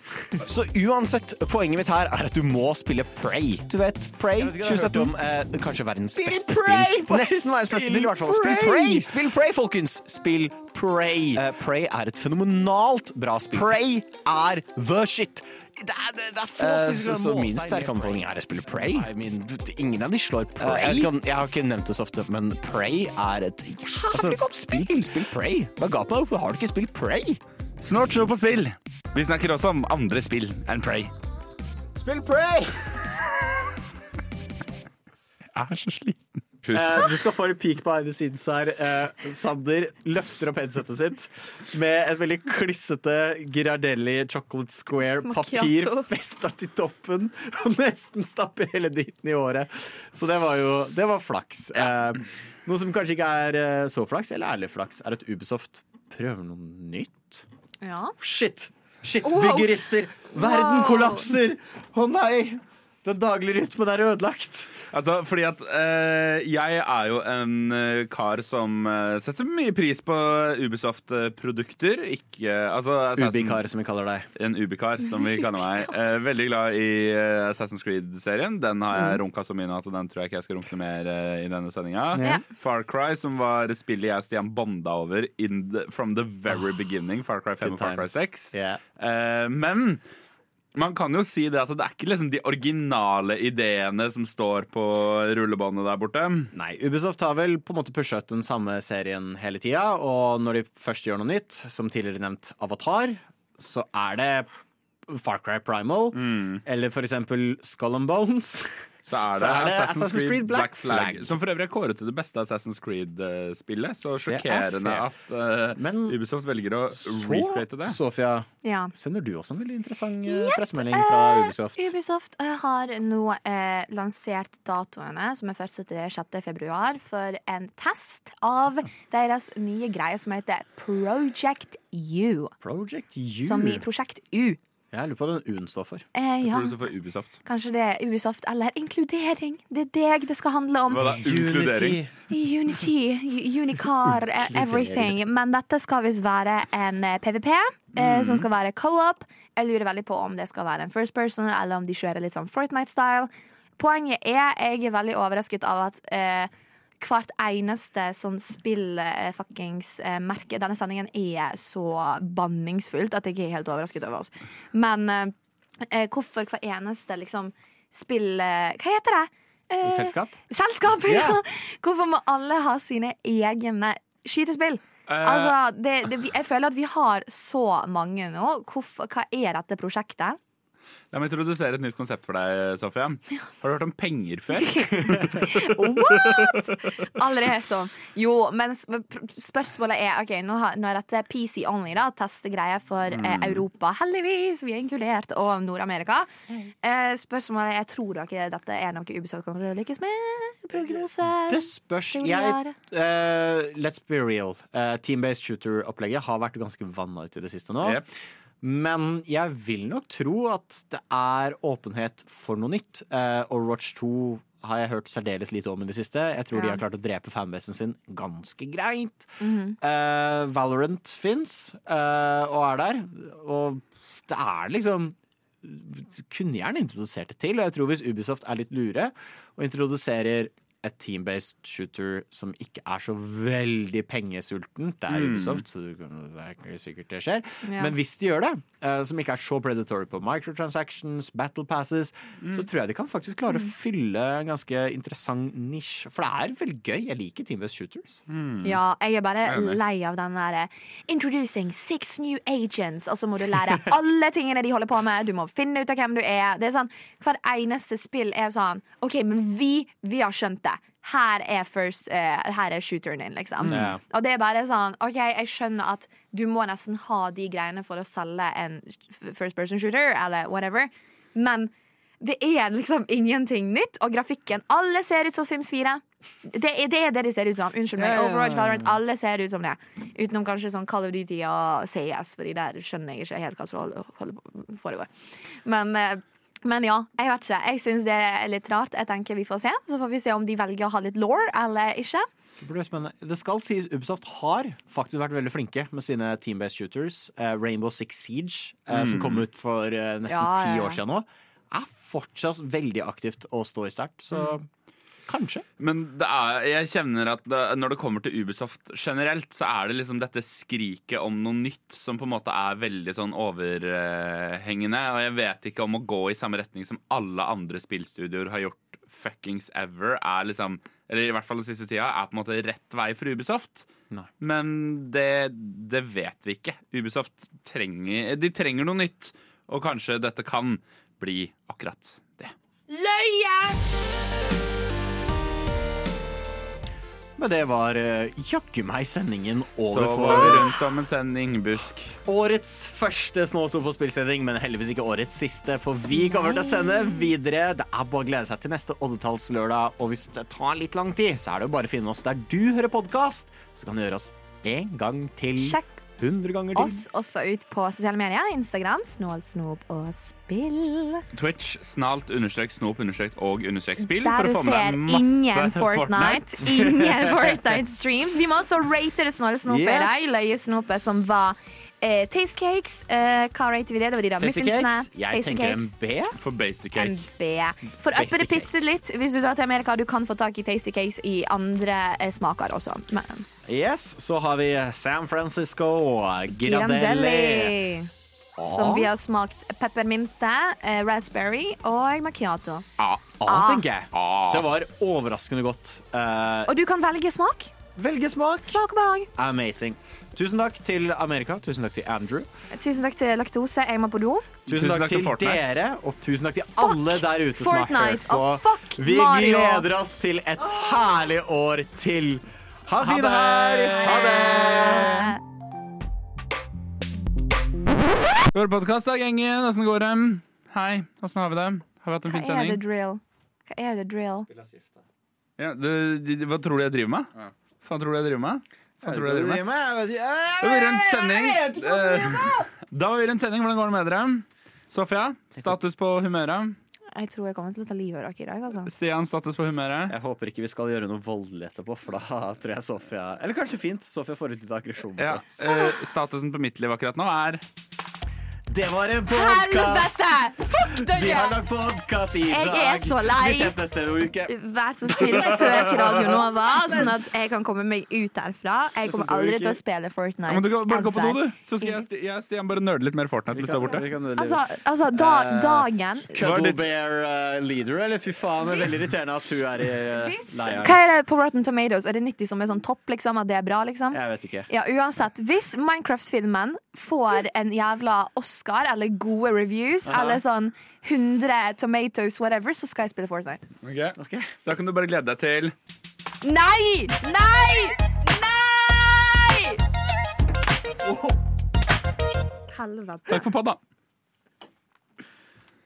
Så uansett, poenget mitt her er at du må spille Prey. Du vet, jeg 2017. om, Eh, kanskje verdens Spill beste Prey! spill. Nesten verdens beste spill, i hvert fall. Spill Prey! Prey! Spill Prey, folkens! Spill Prey. Uh, Prey er et fenomenalt bra spill. Prey er the shit. Det er, det, det er få uh, spillere så- som så min sterke anbefaling er å spille Prey. Nei, min, ingen av de slår Pray. Prey. Jeg, kan, jeg har ikke nevnt det så ofte, men Prey er et jævlig godt spill. Spill Prey. Hva ga på deg? Hvorfor har du ikke spilt Prey? Snart show på spill. Vi snakker også om andre spill enn Prey. Spill Prey! Jeg er så sliten. Eh, du skal få en peak behind the scenes her. Eh, Sander løfter opp headsetet sitt med et veldig klissete Girardelli chocolate square papir Macchiato. festa til toppen og nesten stapper hele dritten i håret. Så det var jo det var flaks. Eh, noe som kanskje ikke er eh, så flaks, eller ærlig flaks, er at Ubisoft prøver noe nytt. Ja. Shit! Shit, Wow. byggerister! Verden Wow. kollapser! Å nei! Den daglige rytmen er ødelagt. Altså, fordi at eh, jeg er jo en eh, kar som eh, setter mye pris på Ubisoft-produkter. Ikke altså, Ubikar, som vi kaller deg. En ubikar, som vi kaller meg. Eh, veldig glad i eh, Assassin's Creed-serien. Den har jeg Mm. runka så mye nå at den tror jeg ikke jeg skal runke mer eh, i denne sendinga. Ja. Far Cry, som var spillet jeg og Stian bonda over in the, from the very beginning. Far Cry 5 og Far Cry 6. Yeah. Eh, men man kan jo si det at det er ikke liksom de originale ideene som står på rullebåndet der borte. Nei, Ubisoft har vel på en måte pusha ut den samme serien hele tida, og når de først gjør noe nytt, som tidligere nevnt Avatar, så er det Far Cry Primal, eller for eksempel Skull and Bones. Så er det, Så er det Assassin's, Creed, Black Flag, som for øvrig er kåret til det beste Assassin's Creed-spillet. Så er sjokkerende at eh, Ubisoft velger å recreate det. Sofia, Ja. sender du også en veldig interessant eh, pressemelding fra Ubisoft? Ubisoft eh, har nå eh, lansert datoene, som er først til 6. februar, for en test av deres nye greie som heter Project U. Project U. Som i Prosjekt U. Jeg lurer på hva den U-en står for. Eh, ja. for Ubisoft. Kanskje det er Ubisoft eller inkludering. Det er deg det skal handle om. Hva da? Inkludering? Unity, Unicar, eh, everything. Men dette skal visst være en eh, PVP, eh, som skal være co-op. Jeg lurer veldig på om det skal være en first person, eller om de kjører litt sånn Fortnite-style. Poenget er jeg er veldig overrasket av at eh, hvert eneste sånn spill-fuckings-merke denne sendingen er så banningsfullt at jeg er helt overrasket over oss. Men eh, eh, hvorfor hver eneste liksom spill... eh, hva heter det? Eh, Selskap? Selskap, ja. Yeah. Hvorfor må alle ha sine egne skytespill? Uh, altså, det, det, jeg føler at vi har så mange nå. Hvorfor, hva er dette prosjektet? La meg introdusere et nytt konsept for deg, Sofia. Har du hørt om penger før? What?! Aldri hørt om. Jo, men spørsmålet er OK, nå, har, nå er dette PC only, da. Testegreier for eh, Mm. Europa. Heldigvis, vi er inkludert. Og Nord-Amerika. Eh, spørsmålet er jeg tror dere dette er noe Ubisoft kommer til å lykkes med? Prognoser? Det spørs. Jeg, uh, let's be real. Uh, Team-based shooter-opplegget har vært ganske vanna ut i det siste nå. Yep. Men jeg vil nok tro at det er åpenhet for noe nytt. Uh, Overwatch 2 har jeg hørt særdeles lite om i det siste. Jeg tror de har klart å drepe fanbasen sin ganske greit. Mm -hmm. uh, Valorant fins og er der. Og det er liksom Kunne gjerne introdusert det til. Og jeg tror hvis Ubisoft er litt lure og introduserer et team-based shooter som ikke er så veldig pengesultent. Det er Mm. Ubisoft, så det er ikke sikkert det skjer. Ja. Men hvis de gjør det, eh, som ikke er så predatory på microtransactions, battle passes, Mm. så tror jeg de kan faktisk klare å fylle en ganske interessant nisj. For det er veldig gøy. Jeg liker team-based shooters. Ja, jeg er bare lei av den derre Introducing six new agents, og så må du lære alle tingene de holder på med. Du må finne ut av hvem du er. Det er sånn, Hver eneste spill er sånn OK, men vi, vi har skjønt det. Her er, first, uh, her er shooteren din, liksom. Ja. Og det er bare sånn OK, jeg skjønner at du må nesten ha de greiene for å selge en first person shooter, eller whatever, men det er liksom ingenting nytt, og grafikken Alle ser ut som Sims 4. Det er, det det de ser ut som. Unnskyld meg. Overwatch. Valorant, alle ser ut som det. Utenom kanskje sånn Call of Duty og CS, Fordi der skjønner jeg ikke helt hva som foregår. Men, eh, men ja, jeg vet ikke. Jeg syns det er litt rart. Jeg tenker vi får se. Så får vi se om de velger å ha litt law eller ikke. Det skal sies Ubisoft har faktisk vært veldig flinke med sine team-based shooters. Eh, Rainbow Six Siege, mm. som kom ut for eh, nesten Ja, ti ja, ja. år siden nå, er fortsatt veldig aktivt og står sterkt. Så Mm. Kanskje. Men det er, jeg kjenner at det, når det kommer til Ubisoft generelt, så er det liksom dette skriket om noe nytt som på en måte er veldig sånn overhengende. Og jeg vet ikke om å gå i samme retning som alle andre spillstudioer har gjort fuckings ever, er liksom Eller i hvert fall den siste tida, er på en måte rett vei for Ubisoft. Nei. Men det, det vet vi ikke. Ubisoft trenger De trenger noe nytt, og kanskje dette kan bli akkurat det. Løye! Men det var uh, jaggu meg sendingen over Så var vi rundt om en sending, Busk. årets første Snåsofo-spillsending, men heldigvis ikke årets siste, for vi kommer til å sende videre. Det er bare å glede seg til neste oddetallslørdag, og hvis det tar litt lang tid, så er det jo bare å finne oss der du hører podkast, så kan du gjøre oss en gang til. Sjekk 100 ganger til. oss også ut på sosiale medier. Instagram, Snålt snop og spill. Twitch, snalt, understrek, snop, understrek og understrek spill. Der for du å få ser med ingen masse Fortnite. Ingen Fortnite-streams. Vi må også rate det snåle snopet i Yes. Løye snopet som var eh, Taste Cakes. Eh, hva rater vi det? Det var de der Tasty muffinsene. Cakes. Jeg Tasty tenker en Cakes. B. For basic En cake. B. For å uppe det Tasty bitte litt, hvis du drar til Amerika, du kan få tak i Tasty Cakes i andre eh, smaker også. Men, Yes, så har vi San Francisco Girardelli. Girardelli. Som Ah. vi har smakt peppermynte, eh, raspberry og macchiato. A, Ah. tenker jeg. Det var overraskende godt. Eh, Og du kan velge smak. velge smak. Smak og behag. Amazing. Tusen takk til Amerika. Tusen takk til Andrew. Tusen takk til Laktose. Jeg må på do. Tusen, takk, til Fortnite. dere, og tusen takk til alle der ute som har hørt Fortnite, på. Vi gleder oss til et herlig år til. Ha en fin helg! Ha det! Hør podkast, da, gjengen. Åssen går det? Hei, åssen har vi det? Har vi hatt en fin Hva er det drill? Hva er det drill? Ja, du, du, hva tror du jeg driver med? Faen tror du jeg driver med? Faen tror du jeg driver med? Det blir vi rundt sending. Eh, Da var vi rundt sending. Hvordan går det med dere? Sofia, status på humøret? Jeg tror jeg kommer til å ta livet av dere i dag. Altså. Stian, status på humøret? Jeg håper ikke vi skal gjøre noe voldelig etterpå, for da tror jeg Sofia Eller kanskje fint. Sofia får ut litt aggresjon. Ja, eh, statusen på mitt liv akkurat nå er Det var en podkast! Vi har lagd podkast i Jeg dag. er så lei. Vi ses neste uke. Vær så snill, søk Radio Nova, sånn at jeg kan komme meg ut herfra. Jeg kommer aldri til å spille Fortnite. ja, men du kan Bare gå på do, du. Så skal jeg, jeg, jeg bare nerde litt mer Fortnite. Litt der borte. Altså, altså da, Eh, dagen Cuddle Bear uh, leader, eller fy faen, det er veldig irriterende at hun er i uh, leiren. Hva er det på Rotten Tomatoes? Er det 90 som er sånn topp, liksom? At det er bra, liksom? Jeg vet ikke. Ja, uansett. Hvis Minecraft-filmen får en jævla Oscar eller gode reviews, Aha. eller sånn 100 tomatoes, whatever, så skal jeg spille Fortnite. Ok. Da kan du bare glede deg til Nei! Nei! Nei! Helvete. Takk for pod, da.